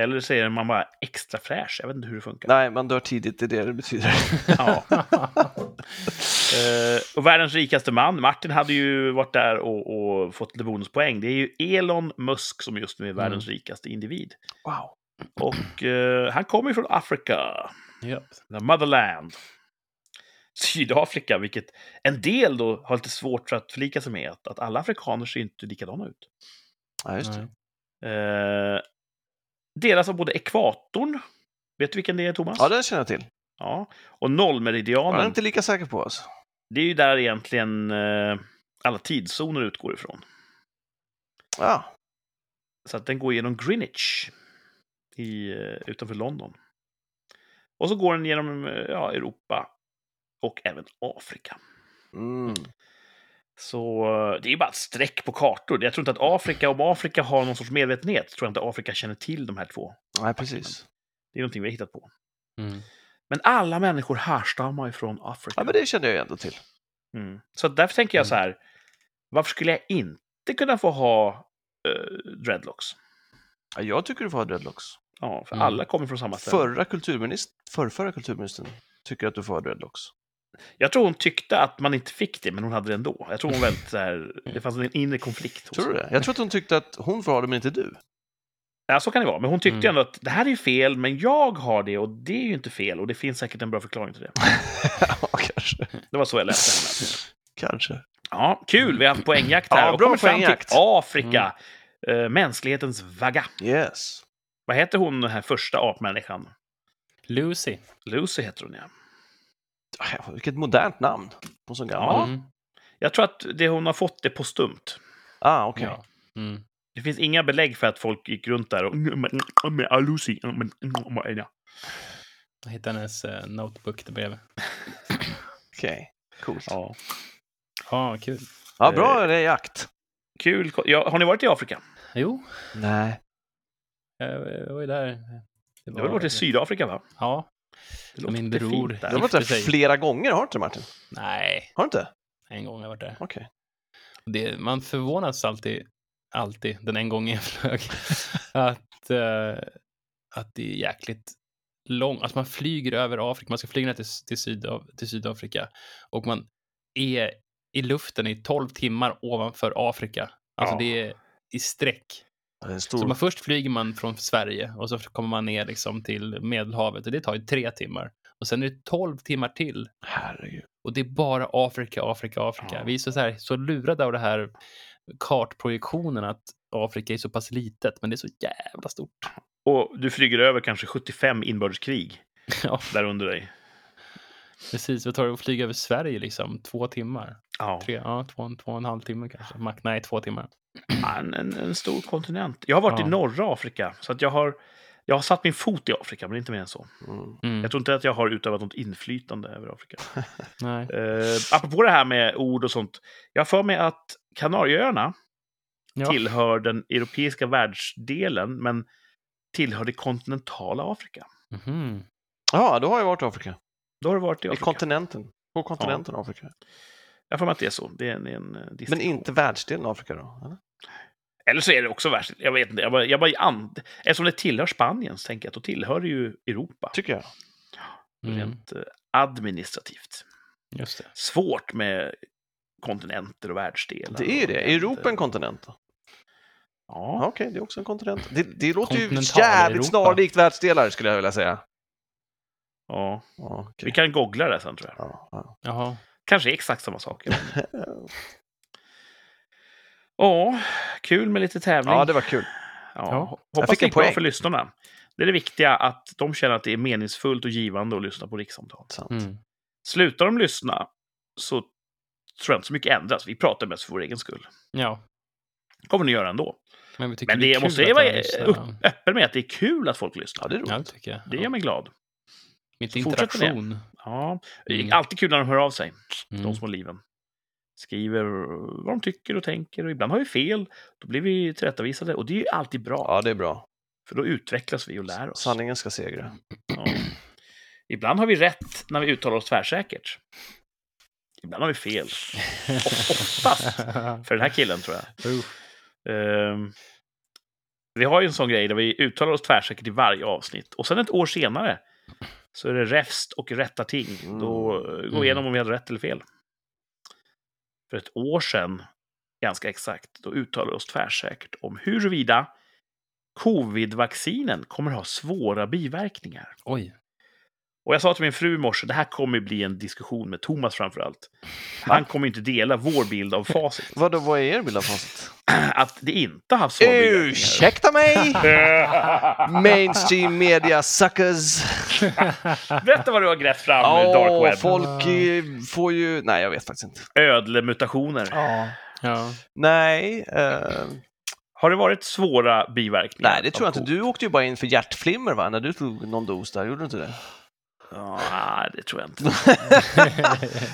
Eller är man bara extra fräsch. Jag vet inte hur det funkar. Nej, man dör tidigt, det är det det betyder. Ja. Eh, och världens rikaste man, Martin, hade ju varit där och, och fått lite bonuspoäng. Det är ju Elon Musk som just nu är världens rikaste individ. Wow. Och eh, han kommer ju från Afrika, ja. the motherland. Sydafrika, vilket en del då har lite svårt för att förlika sig med. Att, att alla afrikaner ser inte likadana ut. Ja, just det. Eh, delas av både ekvatorn, vet du vilken det är Thomas? Ja, den känner jag till. Ja, och Jag är nollmeridianen. inte lika säker på. Alltså. Det är ju där egentligen eh, alla tidszoner utgår ifrån. Ja, Så att den går genom Greenwich i, eh, utanför London. Och så går den genom eh, ja, Europa och även Afrika. mm. Så det är ju bara ett streck på kartor. Jag tror inte att Afrika, om Afrika har någon sorts medvetenhet, tror jag inte Afrika känner till de här två. Nej, precis. Det är någonting vi har hittat på. Mm. Men alla människor härstammar ifrån Afrika. Ja, men det kände jag ju ändå till. Mm. Så därför tänker jag så här, varför skulle jag inte kunna få ha eh, dreadlocks? Ja, jag tycker du får ha dreadlocks. Ja, för Mm. alla kommer från samma ställe. Förra kulturministern, förrförra kulturministern tycker att du får ha dreadlocks. Jag tror hon tyckte att man inte fick det, men hon hade det ändå. Jag tror hon väldigt så här, det fanns en inre konflikt. hos Tror du henne. det? Jag tror att hon tyckte att hon får ha det, men inte du. Ja, så kan det vara. Men hon tyckte Mm. ändå att det här är fel, men jag har det och det är ju inte fel. Och det finns säkert en bra förklaring till det. ja, kanske. Det var så jag läste henne. Kanske. Ja, kul. Vi har haft poängjakt här. Ja, och bra kommer fram till poängjakt. Afrika. Eh, mänsklighetens vagga. Yes. Vad heter hon, den här första apmänniskan? Lucy. Lucy heter hon, ja. Ah, Vilket modernt namn. Hon som gammal. Ja. Mm. Jag tror att det hon har fått är postumt. Ah, okej. Ja. Mm. Det finns inga belägg för att folk gick runt där och... "Ah, Lucy. Ja. Jag hittade hennes eh, notebook där bredvid. Okej. Coolt. Ja, Ja, kul. bra det är jakt. Kul. Ja, har ni varit i Afrika? Jo, Nej. jag, jag var ju där. Det Du har väl varit i Sydafrika, va? Ja. Det låter Min bror. fint Du där. har varit där flera gånger, har du inte Martin? Nej, Har du inte? en gång har jag varit där. Okej. Det, man förvånas alltid, alltid, den en gången jag flög, att, eh, att det är jäkligt långt. Alltså man flyger över Afrika, man ska flyga ner till, till, Sydaf, till Sydafrika och man är i luften i 12 timmar ovanför Afrika. Alltså Ja. det är i sträck. En Så stor... man, först flyger man från Sverige och så kommer man ner liksom till Medelhavet och det tar ju tre timmar. Och sen är det 12 timmar till Herregud. och det är bara Afrika, Afrika, Afrika. Ja. Vi är så, så, här, så lurade av det här kartprojektionen att Afrika är så pass litet, men det är så jävla stort. Och du flyger över kanske 75 inbördeskrig Ja, där under dig. precis. Vad tar det att flyga över Sverige liksom? Två timmar? Ja, Tre, ja, två, två och en halv timme kanske. Nej, två timmar. en, en, en stor kontinent. Jag har varit Ja. i norra Afrika, så att jag har... Jag har satt min fot i Afrika, men inte mer än så. Mm. Jag tror inte att jag har utövat något inflytande över Afrika. Nej. Uh, apropå det här med ord och sånt. Jag har för mig att Kanarieöarna Ja. tillhör den europeiska världsdelen, men tillhör det kontinentala Afrika. Mhm. Ja, då har jag varit i Afrika. Då har det varit i I Afrika. kontinenten. På kontinenten Afrika. Jag för mig att det är så. Det är en, en eh, Men inte världsdelen Afrika då? Eller? Eller så är det också värst. Jag vet inte. Jag bara, jag bara and... Eftersom det tillhör Spanien så tänker jag att då tillhör det ju Europa. Tycker jag. Mm. Rent eh, administrativt. Just det. Svårt med kontinenter och världsdelar. Det är det. Är Europa en kontinent? då? Ja. Okej, det är också en kontinent. Det, det låter ju jävligt snarlikt världsdelar skulle jag vilja säga. ja. Ja, okej. Vi kan googla det sen tror jag. ja, ja. Jaha. Kanske är exakt samma sak. Ja, kul med lite tävling. ja, det var kul. Ja, Hoppas fick det gick bra för lyssnarna. Det är det viktiga, att de känner att det är meningsfullt och givande att lyssna på rikssamtal. Sant. Mm. Slutar de lyssna så tror jag inte så mycket ändras. Vi pratar mest för vår egen skull. Ja. kommer ni göra ändå. Men vi tycker Men det är det kul måste jag vara öppen med att det är kul att folk lyssnar. Ja, det är Ja, roligt. det tycker jag. Det gör mig glad. Det. interaktion. Ja, det är Mm. alltid kul när de hör av sig, Mm. de små liven. Skriver vad de tycker och tänker och ibland har vi fel. Då blir vi tillrättavisade och det är ju alltid bra. Ja, det är bra. För då utvecklas vi och lär oss. Sanningen ska segra. Ja. Ibland har vi rätt när vi uttalar oss tvärsäkert. Ibland har vi fel. Oftast. För den här killen tror jag. Ehm, vi har ju en sån grej där vi uttalar oss tvärsäkert i varje avsnitt. Och sen ett år senare så är det räfst och rätta ting. Då eh, går vi Mm. igenom om vi hade rätt eller fel. För ett år sedan, ganska exakt, då uttalade vi oss tvärsäkert om huruvida covid-vaccinen kommer ha svåra biverkningar. Oj. Och jag sa till min fru i morse, det här kommer ju bli en diskussion med Thomas framför allt. Han kommer inte dela vår bild av facit. Vadå, vad är er bild av facit? Att det inte har haft biverkningar. Ursäkta mig! Mainstream media suckers! Berätta vad du har grävt fram i dark web. folk får ju... Nej, jag vet faktiskt inte. Ödlemutationer. Ja. Ja. Nej, eh, Har det varit svåra biverkningar? nej, det tror jag inte. Du åkte ju bara in för hjärtflimmer va? När du tog någon dos där, gjorde du inte det? Ja, det tror jag inte.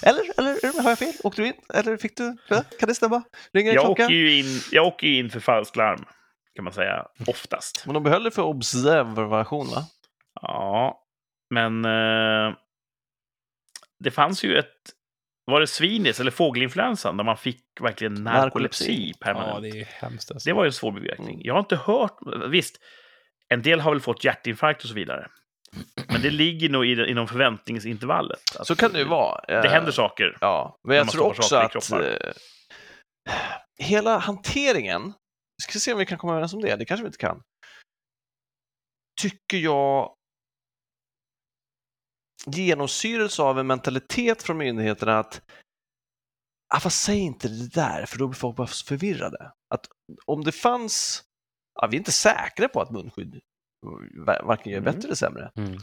eller, eller har jag fel? Åkte du in? Eller fick du? Kan det stämma? Ringer Jag klocka? åker, ju in, jag åker ju in för falskt larm, kan man säga. Oftast. Men de behöll det för observation va? Ja, men eh, det fanns ju ett... Var det svinis eller fågelinfluensan där man fick verkligen narkolepsi, Narkolepsi. permanent? ja, det är ju hemskt alltså. Det var ju en svår biverkning. Mm. Jag har inte hört... Visst, en del har väl fått hjärtinfarkt och så vidare. Men det ligger nog det- inom förväntningsintervallet. Så kan det ju vara. Det Eh, händer saker. Ja, men jag tror också att eh, hela hanteringen, vi ska se om vi kan komma överens om det, det kanske vi inte kan, tycker jag genomsyrelse av en mentalitet från myndigheterna att ah, fast säg inte det där, för då blir folk bara förvirrade. Att om det fanns, ja, vi är inte säkra på att munskydd varken gör Mm. bättre eller sämre, Mm.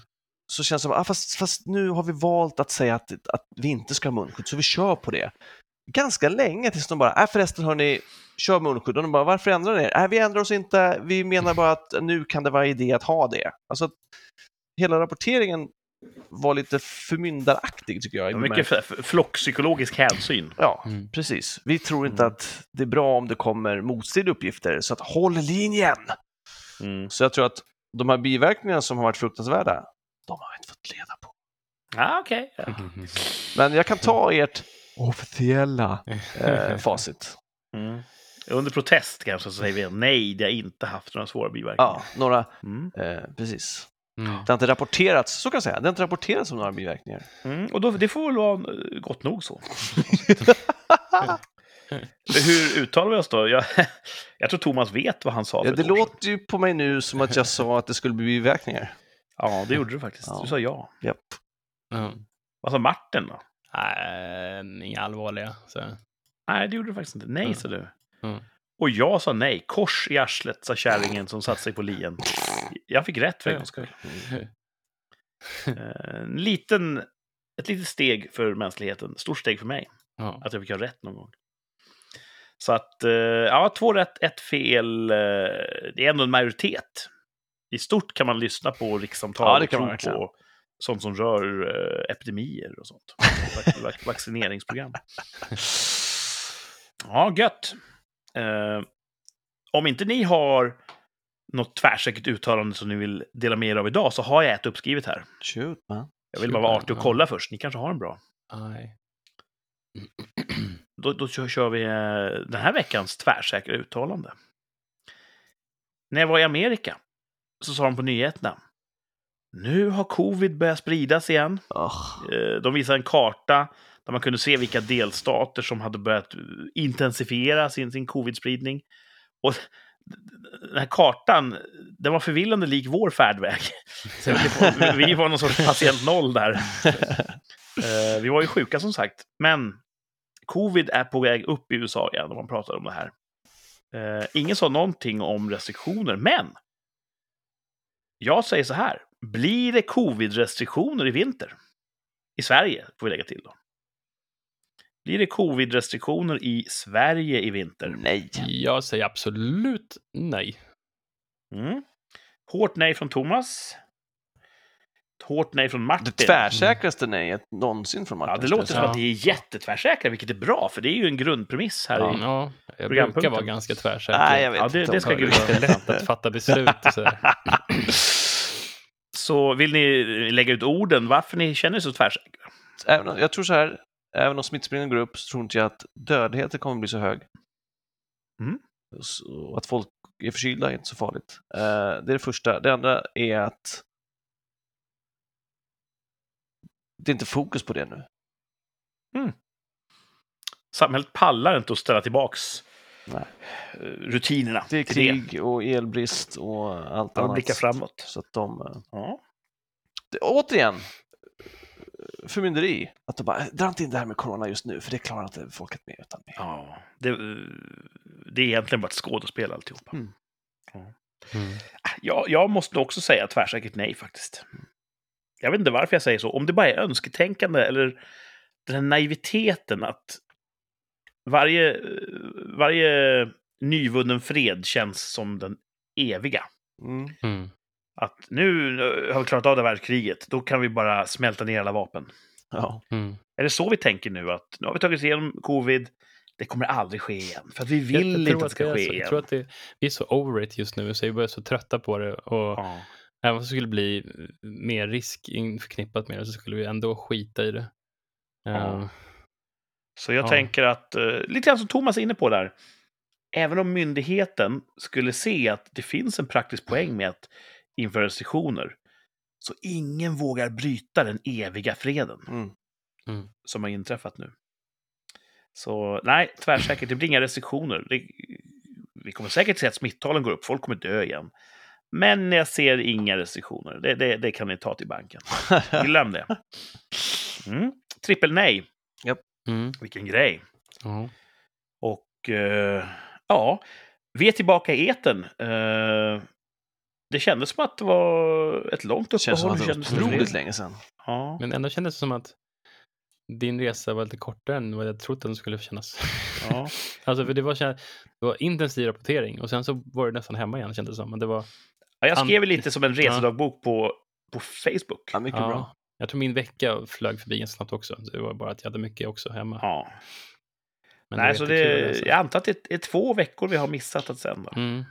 så känns det som ah, fast, fast nu har vi valt att säga att, att vi inte ska ha munskydd, så vi kör på det. Ganska länge tills de bara, äh, förresten hörni, kör munskydd. Och de bara, varför ändrar ni er? Äh, vi ändrar oss inte, vi menar bara att nu kan det vara idé att ha det. Alltså, hela rapporteringen var lite förmyndaraktig tycker jag. mycket flockpsykologisk hänsyn. Ja, Mm. precis. Vi tror inte Mm. att det är bra om det kommer motstridiga uppgifter, så att håll linjen! Mm. Så jag tror att de här biverkningarna som har varit fruktansvärda, de har vi inte fått reda på. Ah, okej. Ja. Men jag kan ta ert officiella eh, facit. Mm. Under protest kanske så säger vi nej, det har inte haft några svåra biverkningar. Ja, några, Mm. eh, precis. Mm. Det har inte rapporterats, så kan jag säga, det har inte rapporterats om några biverkningar. Mm. Och då, det får väl vara gott nog så. Hur uttalar vi oss då? Jag, jag tror Thomas vet vad han sa Ja, det låter ju på mig nu som att jag sa att det skulle bli biverkningar. Ja, det gjorde du faktiskt. Ja. Du sa ja. Japp. Ja. Vad sa Martin då? Nej, inga allvarliga. Så. Nej, det gjorde du faktiskt inte. Nej, Mm. sa du. Mm. Och jag sa nej. Kors i arslet, sa kärringen som satte sig på lien. Jag fick rätt för en gångs skull. Eh, En liten, ett litet steg för mänskligheten. Stort steg för mig. Ja. Att jag fick ha rätt någon gång. Så att, eh, ja, två rätt, ett fel. eh, Det är ändå en majoritet i stort kan man lyssna på rikssamtal Ja, och tro verkligen. på sånt som rör eh, epidemier och sånt. Vac- vac- Vaccineringsprogram. Ja, gött. Eh, om inte ni har något tvärsäkert uttalande som ni vill dela med er av idag så har jag ett uppskrivet här. Shoot, man. Jag vill bara vara artig och kolla först. Ni kanske har en bra. Nej. Då, då kör, vi eh, den här veckans tvärsäkra uttalande. När jag var i Amerika så sa de på nyheterna. Nu har covid börjat spridas igen. Oh. De visade en karta där man kunde se vilka delstater som hade börjat eh, intensifiera sin, sin covid-spridning. Och den här kartan, den var förvillande lik vår färdväg. Så var- vi var någon sorts patient noll där. Vi var ju sjuka som sagt, men covid är på väg upp i USA igen om man pratar om det här. Eh, Ingen sa någonting om restriktioner, men jag säger så här. Blir det covid-restriktioner i vinter? I Sverige, får vi lägga till då. Blir det covid-restriktioner i Sverige i vinter? Nej. Jag säger absolut nej. Mm. Hårt nej från Thomas. Hårt nej från Martin. Det tvärsäkraste nejet någonsin från Martin. Ja, det låter som att ni är jättetvärsäkra, vilket är bra, för det är ju en grundpremiss här. Ja. i... Ja, jag Programpunkten. brukar vara ganska tvärsäker. Nej, jag vet Ja, det- inte. det ska jag- Gud Det är lätt att fatta beslut och sådär. Så vill ni lägga ut orden varför ni känner er så tvärsäkra? Även, jag tror så här, även om smittspridningen går upp så tror inte jag att dödligheten kommer bli så hög. Mm. Så, och att folk är förkylda är inte så farligt. Eh, det är det första. Det andra är att det är inte fokus på det nu. Samhället pallar inte att ställa tillbaks Nej. eh, rutinerna. Det är krig och elbrist och allt annat. blicka framåt. Så att de... eh, Ja. det, återigen, förmynderi. Att de bara, dra inte in det här med corona just nu, för det klarar inte folket med. Utan vi. ja. Det, eh, det är egentligen bara ett skådespel alltihopa. Mm. Mm. Jag, jag måste också säga tvärsäkert nej faktiskt. Jag vet inte varför jag säger så. Om det bara är önsketänkande eller den här naiviteten att varje, varje nyvunnen fred känns som den eviga. Mm. Mm. Att nu har vi klarat av det här världskriget, då kan vi bara smälta ner alla vapen. Ja. Mm. Är det så vi tänker nu? Att nu har vi tagit oss igenom covid, det kommer aldrig ske igen. För att vi vill jag inte att det ska är ske så. igen. Jag tror att det, vi är så over it just nu, så vi börjar så trötta på det. Och Ja. Även om det skulle bli mer risk förknippat med det så skulle vi ändå skita i det. Ja. Eh, Så jag Ja. tänker att, eh, lite grann som Thomas är inne på där, även om myndigheten skulle se att det finns en praktisk poäng med att införa restriktioner, så ingen vågar bryta den eviga freden Mm. som har inträffat nu. Så nej, tvärsäkert, det blir inga restriktioner. Det, vi kommer säkert se att smittalen går upp, folk kommer dö igen. Men jag ser inga restriktioner. Det, det, det kan ni ta till banken. Glöm det. Mm. Trippel nej. mm. Vilken grej. Ja. Och eh, ja, vi är tillbaka i eten. Eh, det kändes som att det var ett långt Det känns som uppehåll. att det kändes var otroligt länge sedan. Ja. Men ändå kändes det som att din resa var lite kortare än vad jag trott den skulle kännas. Ja. Alltså för det var, det var intensiv rapportering och sen så var det nästan hemma igen kändes det som. Men det var, Ja, jag skrev lite som en resedagbok på, på Facebook. Ja, mycket ja, bra. jag tror min vecka flög förbi ganska snabbt också. Det var bara att jag hade mycket också hemma. Ja. Men Nej, så det, jag antar att det är två veckor vi har missat att sända. Mm.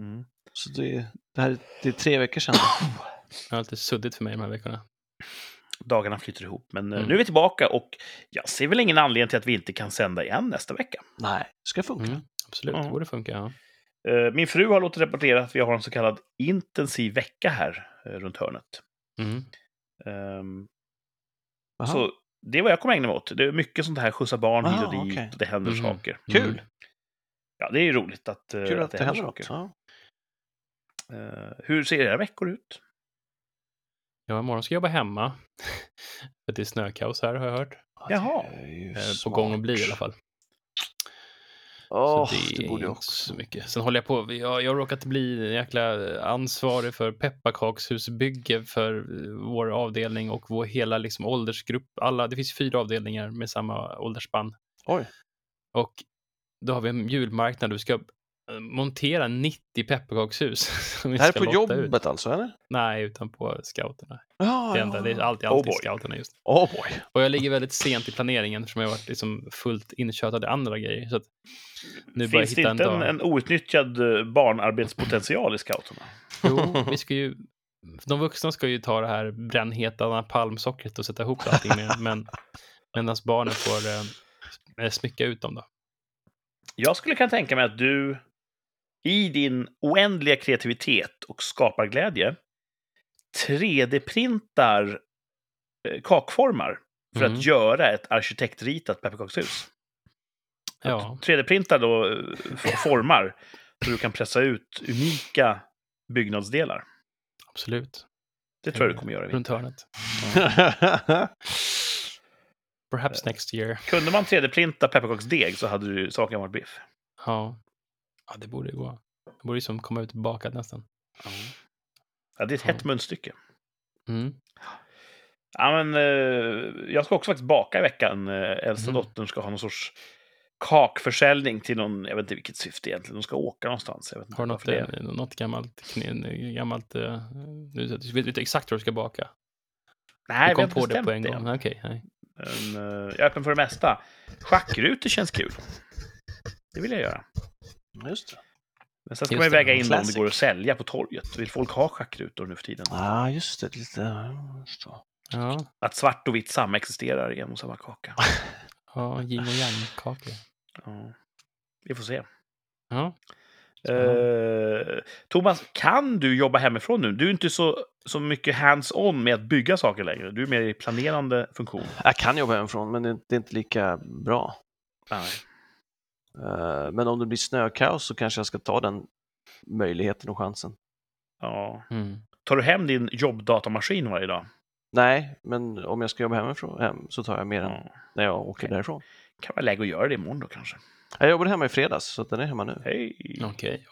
Mm. Så det, det här det är tre veckor sedan. Det har lite suddigt för mig de här veckorna. Dagarna flyter ihop, men eh, Mm. nu är vi tillbaka och jag ser väl ingen anledning till att vi inte kan sända igen nästa vecka. Nej, det ska funka. Mm. Absolut, det borde funka. Ja. Eh, Min fru har låtit rapportera att vi har en så kallad intensiv vecka här eh, runt hörnet. Mm. Jaha. Så det är vad jag kommer ägna mig åt. Det är mycket sånt här, skjutsa barn hit och dit, och det händer Mm. saker. Kul. Mm. Ja, det är roligt att, eh, Kul att det händer något. saker. Ja. Eh, hur ser era veckor ut? Ja, imorgon ska jag jobba hemma. för det är snökaos här har jag hört. Jaha. Det är ju På smart. gång att bli i alla fall. Åh, så det, det borde jag också. så mycket. Sen håller jag på, jag, jag har råkat bli en jäkla ansvarig för pepparkakshusbygge för eh, vår avdelning och vår hela liksom, åldersgrupp. Alla, det finns fyra avdelningar med samma åldersspann. Oj. Och då har vi en julmarknad vi ska eh, montera 90 pepparkakshus. Det här är på lotta ut. jobbet alltså, eller? Nej, utan på scouterna. Ja, Det, enda, det är alltid, Oh alltid boy. scouterna just. Oh boy. Och jag ligger väldigt sent i planeringen eftersom jag har varit liksom fullt inkörd i andra grejer. Så att nu Finns det hitta en inte en, dag. en outnyttjad eh, barnarbetspotential i scouterna? Jo, vi ska ju... De vuxna ska ju ta det här brännheta palmsockret och sätta ihop allting med, men medan barnen får eh, smycka ut dem då. Jag skulle kunna tänka mig att du i din oändliga kreativitet och skaparglädje 3D-printar eh, kakformar för Mhm. att göra ett arkitektritat pepparkakshus. Ja, 3D-printar då eh, formar så du kan pressa ut unika byggnadsdelar. absolut. Det tror jag du kommer göra. Runt hörnet. Perhaps next year. Kunde man 3D-printa pepparkaksdeg så hade du saken varit biff. Ja. Ja, det borde ju gå. Det borde ju som komma ut bakat nästan. Ja, det är ett Ja. hett munstycke. Mm. Ja, men, eh, jag ska också faktiskt baka i veckan. Eh, äldsta Mm. dottern ska ha någon sorts kakförsäljning till någon, jag vet inte vilket syfte egentligen. De ska åka någonstans. Jag vet inte Har du något, det. eh, något gammalt, kne- gammalt uh, du vet du vet exakt vad du ska baka? Nej, du vi kom har inte på det på en det. gång? Okej, nej. Men, eh, jag är öppen för det mesta. Schackrutor känns kul. Det vill jag göra. Just det. Men sen ska Just man ju väga in om det classic. går att sälja på torget. Vill folk ha schackrutor nu för tiden? Ah, just det. Lite... ja, just det. Ja, Att svart och vitt samexisterar i en och samma kaka. ja yin och yang-kakor. Ja. Vi får se. Ja. Eh, Thomas, kan du jobba hemifrån nu? Du är inte så, så mycket hands-on med att bygga saker längre. Du är mer i planerande funktion. Jag kan jobba hemifrån, men det det är inte lika bra. Nej. Eh, Men om det blir snökaos så kanske jag ska ta den möjligheten och chansen. Ja. Mm. Tar du hem din jobbdatamaskin varje dag? Nej, men om jag ska jobba hemifrån hem, så tar jag mer än Ja. när jag åker Okej. därifrån. Kan vara läge att göra det imorgon då kanske. Jag jobbade hemma i fredags, så den är hemma nu. Hej! Okej.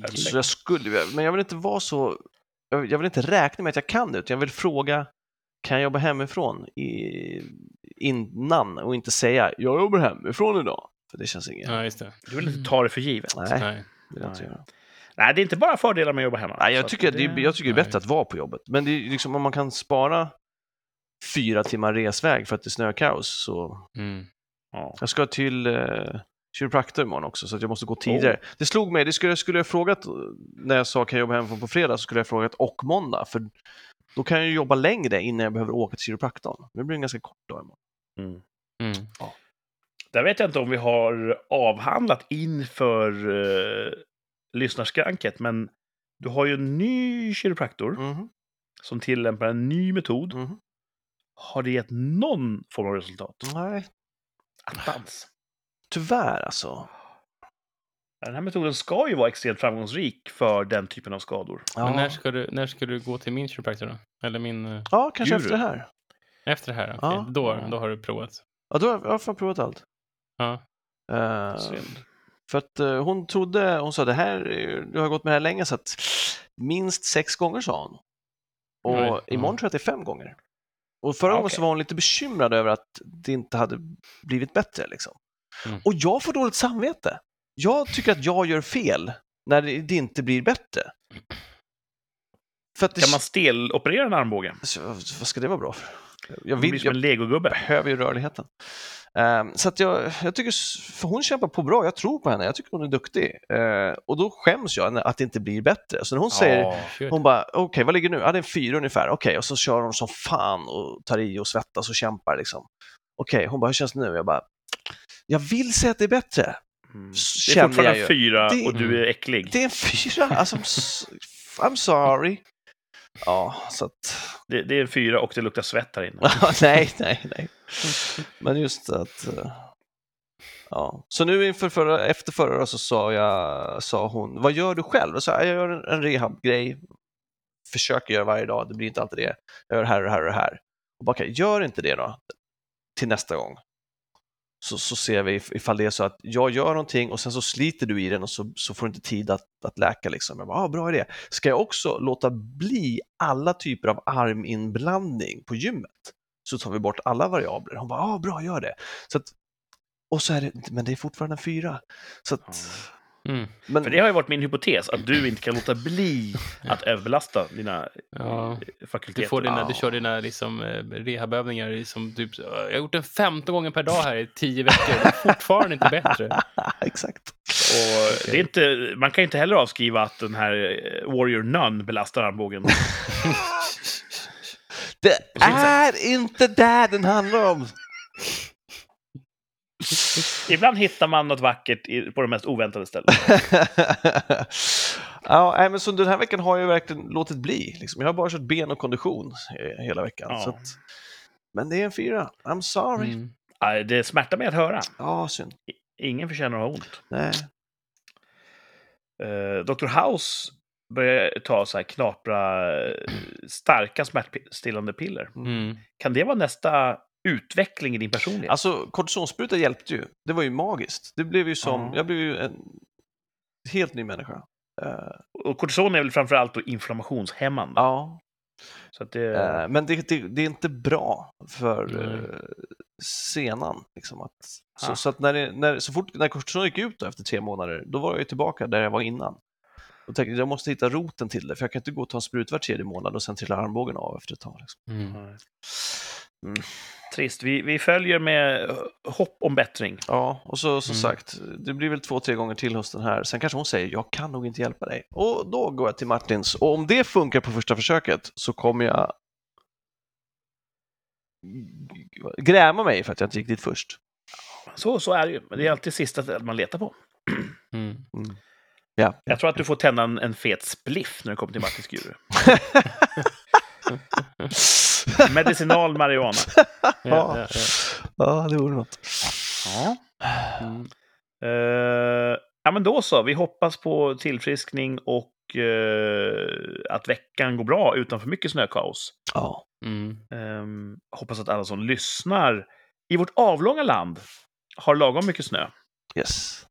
Perfekt. Så jag skulle, men jag vill inte vara så, jag jag vill inte räkna med att jag kan det, utan jag vill fråga, kan jag jobba hemifrån i, innan och inte säga, jag jobbar hemifrån idag. För det känns inget, Ja, just det. Du vill inte ta det för givet. nej, Nej. det vill jag inte göra. Nej, det är inte bara fördelar med att jobba hemma. Nej, jag att tycker, det... jag tycker det är nej. bättre att vara på jobbet. Men det är liksom om man kan spara fyra timmar resväg för att det är snökaos så Mm. Ja. Jag ska till eh, kiropraktor imorgon också, så att jag måste gå tidigare. Det slog mig, det skulle, skulle jag frågat när jag sa kan jag jobba hemifrån på fredag, så skulle jag frågat och måndag, för då kan jag ju jobba längre innan jag behöver åka till kiropraktorn. Det blir en ganska kort dag imorgon. Mm. Mm. Där vet jag inte om vi har avhandlat inför uh, lyssnarskranket, men du har ju en ny kiropraktor Mhm, som tillämpar en ny metod. mhm. Har det gett någon form av resultat? Nej, Attans. tyvärr alltså. Den här metoden ska ju vara extremt framgångsrik för den typen av skador. Men när Ja, ska, du, när ska du gå till min kiropraktor då? Eller min... eh, ja kanske Guru. efter det här. Efter det här? Okej, Ja. Då, då har du provat. Ja, då har jag, provat allt. Ja. Synd. för att eh, hon trodde, hon sa det här, är- du har gått med det här länge, så att minst sex gånger sa hon. Och Oj, imorgon ja. tror jag att det är fem gånger. Och förra Ja, gången okej. så var hon lite bekymrad över att det inte hade blivit bättre. Liksom. Mm. Och jag får dåligt samvete. Jag tycker att jag gör fel när det, det inte blir bättre. För att det, Kan man steloperera en armbåge? så, vad ska det vara bra för? Jag, vill, blir som jag en legogubbe. behöver ju rörligheten. Ehm, så att jag, jag tycker, för hon kämpar på bra, jag tror på henne, jag tycker hon är duktig. Eh, och då skäms jag att det inte blir bättre. Så när hon säger. Kör. hon bara, okej vad ligger nu? Ja, det är en fyra ungefär. Okej, och så kör hon som fan och tar i och svettas och kämpar liksom. Okej, hon bara, hur känns det nu? Jag bara, jag vill säga att det är bättre. Mm. Det är fortfarande en fyra Det- och du är äcklig. Det är en fyra, alltså I'm sorry. Ja, så att, Det, det är fyra och det luktar svett här inne. nej, nej, nej. Men just att, eh, ja. Så nu inför förra, efter förra så sa, jag, sa hon, vad gör du själv? Och så, jag gör en, en rehabgrej, försöker göra varje dag, det blir inte alltid det. Jag gör det här och det här och det här. Och bara, gör inte det då, till nästa gång. Så, så ser vi ifall det är så att jag gör någonting och sen så sliter du i den och så, så får du inte tid att, att läka. Liksom. Jag bara, ah, bra idé. Ska jag också låta bli alla typer av arminblandning på gymmet? Så tar vi bort alla variabler. Hon bara, ah, bra, gör det. Så att, och så är det, men det är fortfarande en fyra. Så att, Mm. Men, För det har ju varit min hypotes, att du inte kan låta bli att överbelasta dina Ja. eh, Du, fakulteter. får dina, Ja. du kör dina liksom, eh, rehabövningar som typ, jag har gjort den 15 gånger per dag här i 10 veckor. Det är fortfarande inte bättre. Exakt. Och det är inte, man kan ju inte heller avskriva att den här eh, Warrior Nun belastar armbågen. Det är inte det den handlar om. Ibland hittar man något vackert i, på de mest oväntade ställen. ja, men så den här veckan har jag verkligen låtit bli. Liksom. Jag har bara kört ben och kondition eh, hela veckan. Ja. Så att, men det är en fyra. I'm sorry. Mm. Ja, Det smärtar mig att höra. Ja, synd. Ingen förtjänar att ha ont. Nej. Uh, Dr. House börjar ta så här knapra eh, starka smärtstillande piller. Mm. Kan det vara nästa utveckling i din personlighet? Alltså, kortisonspruta hjälpte ju. Det var ju magiskt. Det blev ju som, Ja. jag blev ju en helt ny människa. Eh, Och kortison är väl framförallt då inflammationshämmande. ja, Så att det, eh, men det, det, det är inte bra för uh, senan. Liksom att, så, Ah. så, att när, det, när, så fort när kortison gick ut då, efter tre månader, då var jag ju tillbaka där jag var innan. Och tänkte jag måste hitta roten till det, för jag kan inte gå och ta en sprut var tredje månad och sen trillar armbågen av efter ett tag. Liksom. Mm. Mm. Trist. Vi, vi följer med hopp om bättring. Ja, och så som Mm. sagt, det blir väl två, tre gånger till hösten här. Sen kanske hon säger, jag kan nog inte hjälpa dig. Och då går jag till Martins. Och om det funkar på första försöket så kommer jag gräma mig för att jag inte gick dit först. Så, så är det ju. Men det är alltid sista man letar på. Mm. Ja. Jag tror att du får tända en, en fet spliff när du kommer till Martins Guru. Medicinal marijuana. Ja, ja, ja. ja, det vore något. Ja. Mm. Eh, ja, men då så. Vi hoppas på tillfriskning och eh, att veckan går bra utan för mycket snökaos. Ja. Mm. Ehm, hoppas att alla som lyssnar i vårt avlånga land har lagom mycket snö. Yes.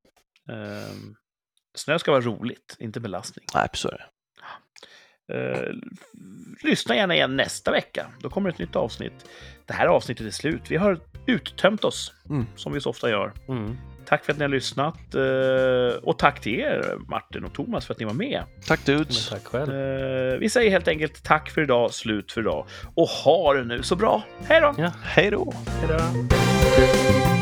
Ehm, snö ska vara roligt, inte belastning. Nej, så är det. Eh, lyssna gärna igen nästa vecka. Då kommer ett nytt avsnitt. Det här avsnittet är slut. Vi har uttömt oss, Mm. som vi så ofta gör. Mm. Tack för att ni har lyssnat. eh, och tack till er, Martin och Thomas, för att ni var med. Tack Men dudes. tack själv. Eh, vi säger helt enkelt tack för idag, slut för idag. Och ha det nu så bra. Hej då! Ja. Hej då. Hej då.